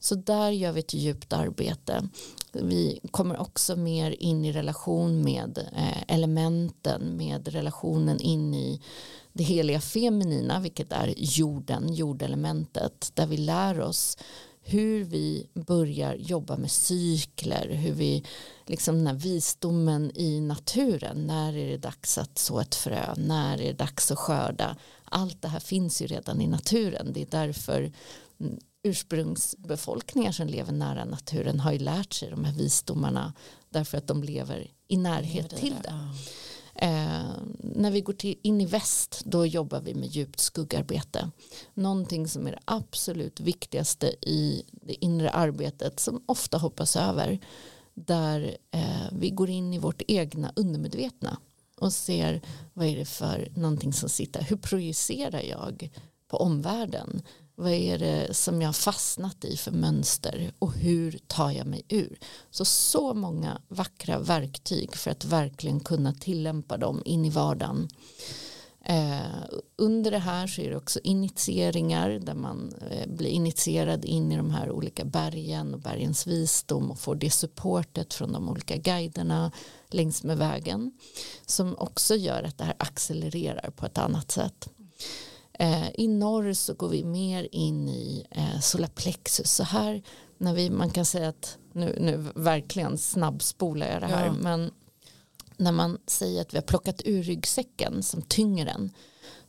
Så där gör vi ett djupt arbete. Vi kommer också mer in i relation med eh, elementen, med relationen in i det heliga feminina, vilket är jorden, jordelementet, där vi lär oss hur vi börjar jobba med cykler, hur vi, liksom den här visdomen i naturen, när är det dags att så ett frö, när är det dags att skörda, allt det här finns ju redan i naturen, det är därför ursprungsbefolkningar som lever nära naturen har ju lärt sig de här visdomarna därför att de lever i närhet till det. Eh, när vi går till, in i väst då jobbar vi med djupt skuggarbete. Någonting som är det absolut viktigaste i det inre arbetet som ofta hoppas över. Där eh, vi går in i vårt egna undermedvetna och ser vad är det för någonting som sitter. Hur projicerar jag på omvärlden? Vad är det som jag har fastnat i för mönster och hur tar jag mig ur? Så så många vackra verktyg för att verkligen kunna tillämpa dem in i vardagen. Eh, under det här så är det också initieringar där man eh, blir initierad in i de här olika bergen och bergens visdom och får det supportet från de olika guiderna längs med vägen som också gör att det här accelererar på ett annat sätt. Eh, I norr så går vi mer in i eh, solarplexus. Så här när vi, man kan säga att nu, nu verkligen snabbspolar jag det här. Ja. Men när man säger att vi har plockat ur ryggsäcken som tynger den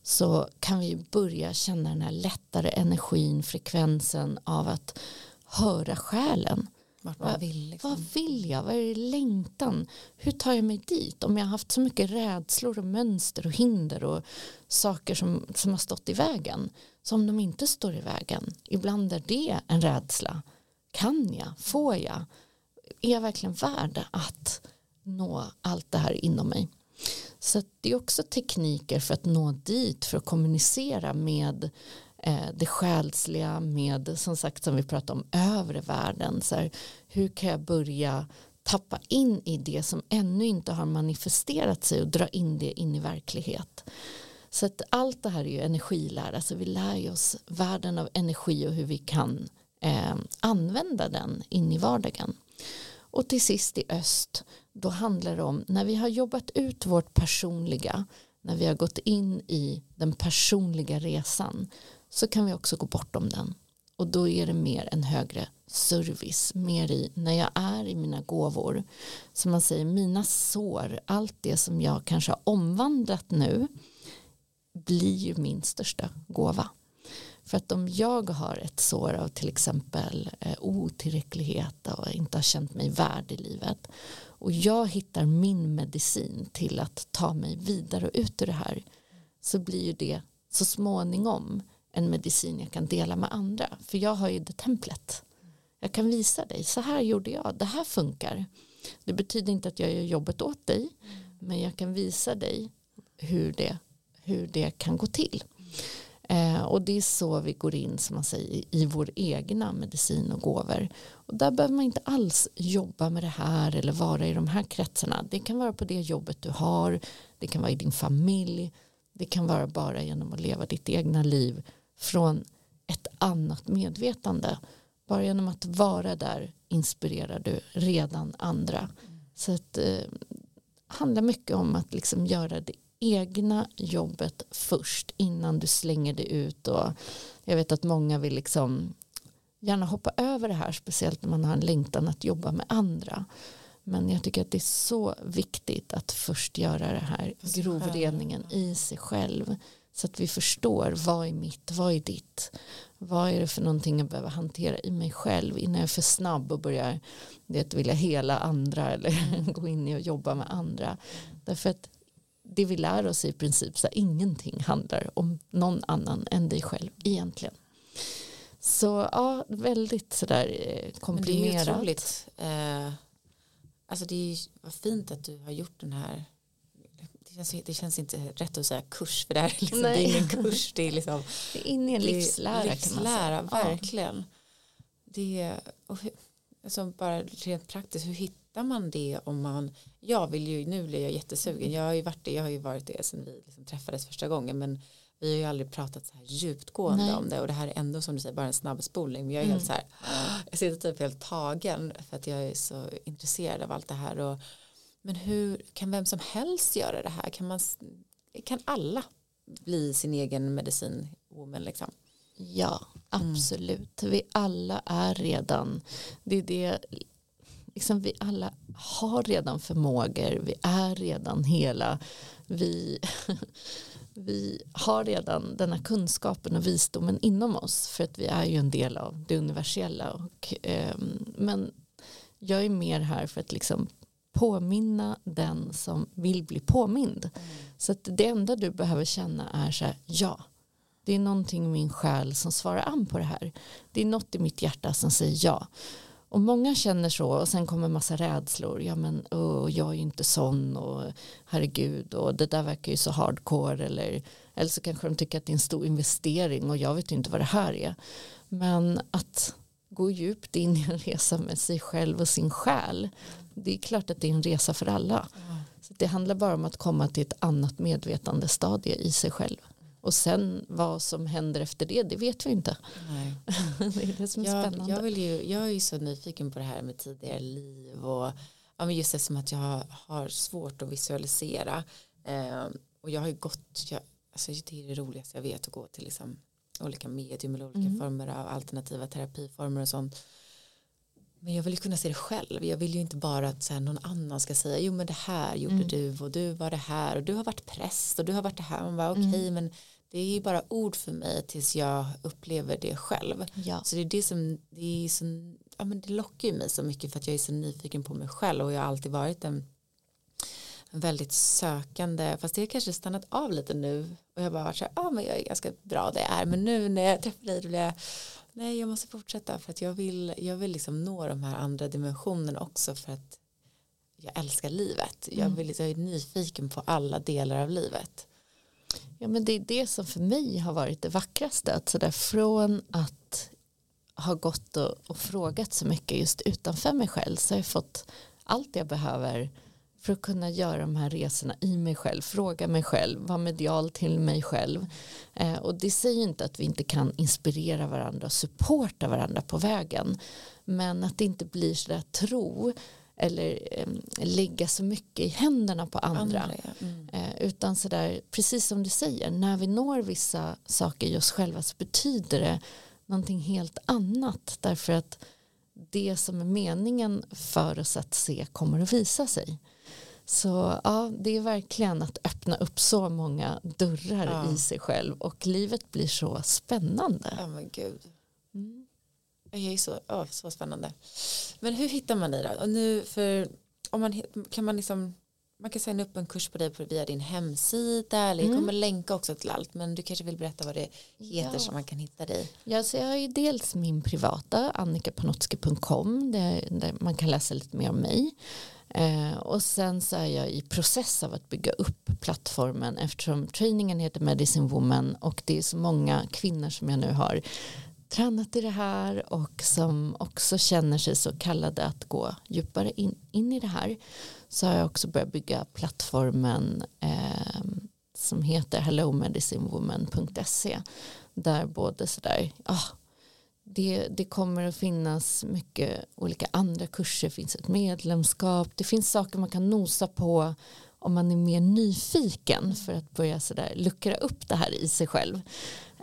så kan vi börja känna den här lättare energin, frekvensen av att höra själen. Vart man vill. Liksom. Vad vill jag? Vad är det längtan? Hur tar jag mig dit? Om jag har haft så mycket rädslor och mönster och hinder och saker som, som har stått i vägen. Så om de inte står i vägen, ibland är det en rädsla. Kan jag? Får jag? Är jag verkligen värd att nå allt det här inom mig? Så det är också tekniker för att nå dit, för att kommunicera med Eh, det själsliga med som sagt som vi pratade om övre världen. Så här, hur kan jag börja tappa in i det som ännu inte har manifesterat sig och dra in det in i verklighet. Så att allt det här är ju energilära, så vi lär oss världen av energi och hur vi kan eh, använda den in i vardagen. Och till sist i öst, då handlar det om när vi har jobbat ut vårt personliga, när vi har gått in i den personliga resan, så kan vi också gå bortom den. Och då är det mer en högre service, mer i när jag är i mina gåvor. Som man säger, mina sår, allt det som jag kanske har omvandlat nu blir ju min största gåva. För att om jag har ett sår av till exempel eh, otillräcklighet och inte har känt mig värd i livet och jag hittar min medicin till att ta mig vidare och ut ur det här så blir ju det så småningom en medicin jag kan dela med andra. För jag har ju det templet. Jag kan visa dig, så här gjorde jag, det här funkar. Det betyder inte att jag gör jobbet åt dig, men jag kan visa dig hur det, hur det kan gå till. Eh, och det är så vi går in som man säger, i, i vår egna medicin och gåvor. Och där behöver man inte alls jobba med det här eller vara i de här kretsarna. Det kan vara på det jobbet du har, det kan vara i din familj, det kan vara bara genom att leva ditt egna liv från ett annat medvetande. Bara genom att vara där inspirerar du redan andra. Så att, eh, handlar mycket om att liksom göra det egna jobbet först innan du slänger det ut. Och jag vet att många vill liksom gärna hoppa över det här, speciellt när man har en längtan att jobba med andra. Men jag tycker att det är så viktigt att först göra det här grovreningen i sig själv. Så att vi förstår vad är mitt, vad är ditt. Vad är det för någonting jag behöver hantera i mig själv innan jag är för snabb och börjar det vilja hela andra eller gå in i och jobba med andra. Därför att det vi lär oss i princip så ingenting handlar om någon annan än dig själv egentligen. Så ja, väldigt sådär eh, komprimerat. Men det är ju otroligt. Eh, alltså det är vad fint att du har gjort den här känns, det känns inte rätt att säga kurs för det här är, liksom, det är ingen kurs det är liksom det är in i en livslära, livslära kan man säga. verkligen ja. det och alltså bara rent praktiskt hur hittar man det om man jag vill ju nu blir jag jättesugen jag har ju varit det jag har ju varit det sen vi liksom träffades första gången men vi har ju aldrig pratat så här djupgående Nej. om det och det här är ändå som du säger bara en snabb spolning men jag är mm. helt så här jag sitter typ helt tagen för att jag är så intresserad av allt det här och men hur kan vem som helst göra det här kan man kan alla bli sin egen medicinwoman liksom ja absolut mm. vi alla är redan det är det liksom vi alla har redan förmågor vi är redan hela vi vi har redan denna kunskapen och visdomen inom oss för att vi är ju en del av det universella. Och, eh, men jag är mer här för att liksom påminna den som vill bli påmind. Mm. Så att det enda du behöver känna är så här, ja, det är någonting i min själ som svarar an på det här. Det är något i mitt hjärta som säger ja. Och många känner så och sen kommer massa rädslor. Ja men oh, jag är ju inte sån och herregud och det där verkar ju så hardcore eller, eller så kanske de tycker att det är en stor investering och jag vet ju inte vad det här är. Men att gå djupt in i en resa med sig själv och sin själ det är klart att det är en resa för alla. Så det handlar bara om att komma till ett annat medvetande stadie i sig själv. Och sen vad som händer efter det, det vet vi inte. Nej. det är det som är jag, spännande. Jag, vill ju, jag är ju så nyfiken på det här med tidigare liv och ja, men just det som att jag har svårt att visualisera. Eh, och jag har ju gått, jag, alltså det är det roligaste jag vet att gå till liksom olika medium eller olika mm. former av alternativa terapiformer och sånt. Men jag vill ju kunna se det själv. Jag vill ju inte bara att så någon annan ska säga jo men det här gjorde mm. du och du var det här och du har varit präst och du har varit det här. Man bara okej okay, mm. men det är ju bara ord för mig tills jag upplever det själv. Ja. Så det är det som, det är som, ja men det lockar ju mig så mycket för att jag är så nyfiken på mig själv och jag har alltid varit en, en väldigt sökande, fast det har kanske stannat av lite nu och jag bara varit så här, ja men jag är ganska bra det är, men nu när jag träffar dig då blir jag nej jag måste fortsätta för att jag vill, jag vill liksom nå de här andra dimensionerna också för att jag älskar livet. Mm. Jag, vill, jag är nyfiken på alla delar av livet. Ja men det är det som för mig har varit det vackraste. Att sådär från att ha gått och, och frågat så mycket just utanför mig själv så har jag fått allt jag behöver för att kunna göra de här resorna i mig själv, fråga mig själv, vara medial till mig själv. Eh, och det säger inte att vi inte kan inspirera varandra och supporta varandra på vägen. Men att det inte blir sådär tro eller eh, lägga så mycket i händerna på andra. andra ja. mm. eh, utan sådär, precis som du säger, när vi når vissa saker i oss själva så betyder det någonting helt annat. Därför att det som är meningen för oss att se kommer att visa sig. Så ja, det är verkligen att öppna upp så många dörrar ja. i sig själv och livet blir så spännande. Ja men gud. Mm. Jag är så, oh, så spännande. Men hur hittar man dig då? Och nu för, om man, kan man liksom man kan signa upp en kurs på dig via din hemsida eller jag mm. kommer länka också till allt men du kanske vill berätta vad det heter ja. så man kan hitta dig. Ja, så jag har ju dels min privata annikapanotski.com där, där man kan läsa lite mer om mig Eh, och sen så är jag i process av att bygga upp plattformen eftersom trainingen heter Medicine Woman och det är så många kvinnor som jag nu har tränat i det här och som också känner sig så kallade att gå djupare in, in i det här så har jag också börjat bygga plattformen eh, som heter hellomedicinewoman.se där både sådär oh, ah, det, det kommer att finnas mycket olika andra kurser, det finns ett medlemskap, det finns saker man kan nosa på om man är mer nyfiken för att börja sådär luckra upp det här i sig själv.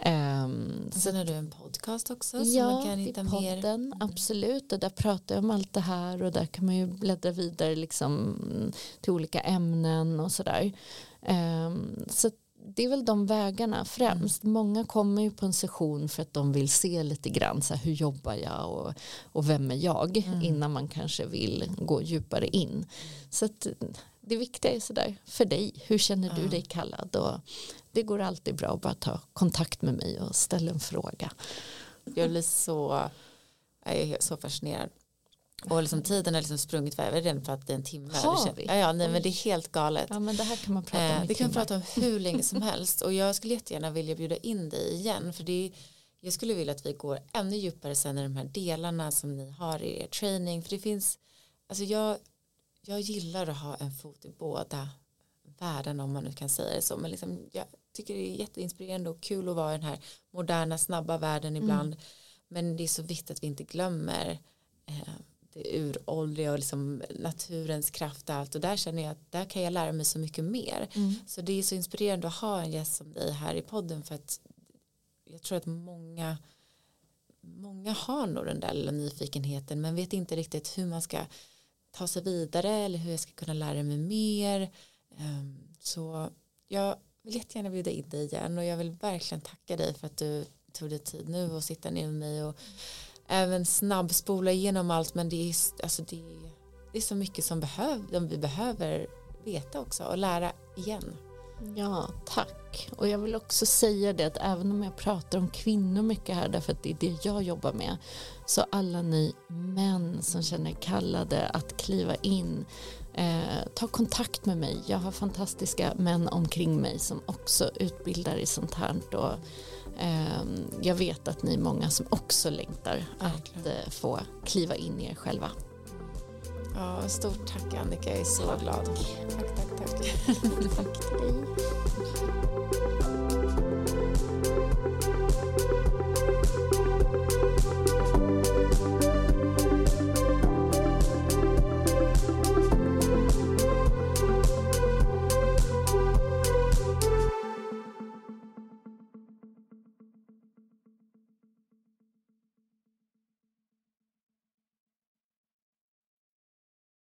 Um, och sen har du en podcast också som ja, man kan hitta podden, mer. Mm. absolut och där pratar jag om allt det här och där kan man ju bläddra vidare liksom till olika ämnen och sådär. Um, så det är väl de vägarna främst. Mm. Många kommer ju på en session för att de vill se lite grann så här, hur jobbar jag och, och vem är jag mm. innan man kanske vill gå djupare in. Så att, det viktiga är sådär för dig, hur känner du dig kallad och det går alltid bra att bara ta kontakt med mig och ställa en fråga. Jag blir så, jag är så fascinerad. Och liksom tiden har liksom sprungit iväg redan för att det är en timme. Har vi? Ja, ja nej, men det är helt galet. Ja, men det här kan man prata om eh, Det kan man prata om hur länge som helst. Och jag skulle jättegärna vilja bjuda in dig igen. För det är, jag skulle vilja att vi går ännu djupare sen i de här delarna som ni har i er training. För det finns, alltså jag, jag gillar att ha en fot i båda världen om man nu kan säga det så. Men liksom, jag tycker det är jätteinspirerande och kul att vara i den här moderna snabba världen ibland. Mm. Men det är så viktigt att vi inte glömmer eh, det uråldriga och liksom naturens kraft och allt och där känner jag att där kan jag lära mig så mycket mer. Mm. Så det är så inspirerande att ha en gäst som dig här i podden för att jag tror att många många har nog den där lilla nyfikenheten men vet inte riktigt hur man ska ta sig vidare eller hur jag ska kunna lära mig mer. Ehm, så jag vill jättegärna bjuda in dig igen och jag vill verkligen tacka dig för att du tog dig tid nu och sitta ner med mig och även snabbspola igenom allt men det är, alltså det, det är så mycket som behöv, vi behöver veta också och lära igen. Ja, tack. Och jag vill också säga det att även om jag pratar om kvinnor mycket här därför att det är det jag jobbar med så alla ni män som känner kallade att kliva in eh, ta kontakt med mig. Jag har fantastiska män omkring mig som också utbildar i sånt här och jag vet att ni är många som också längtar att eh, få kliva in i er själva. Ja, stort tack Annika, jag är så glad. Tack, tack, tack. tack.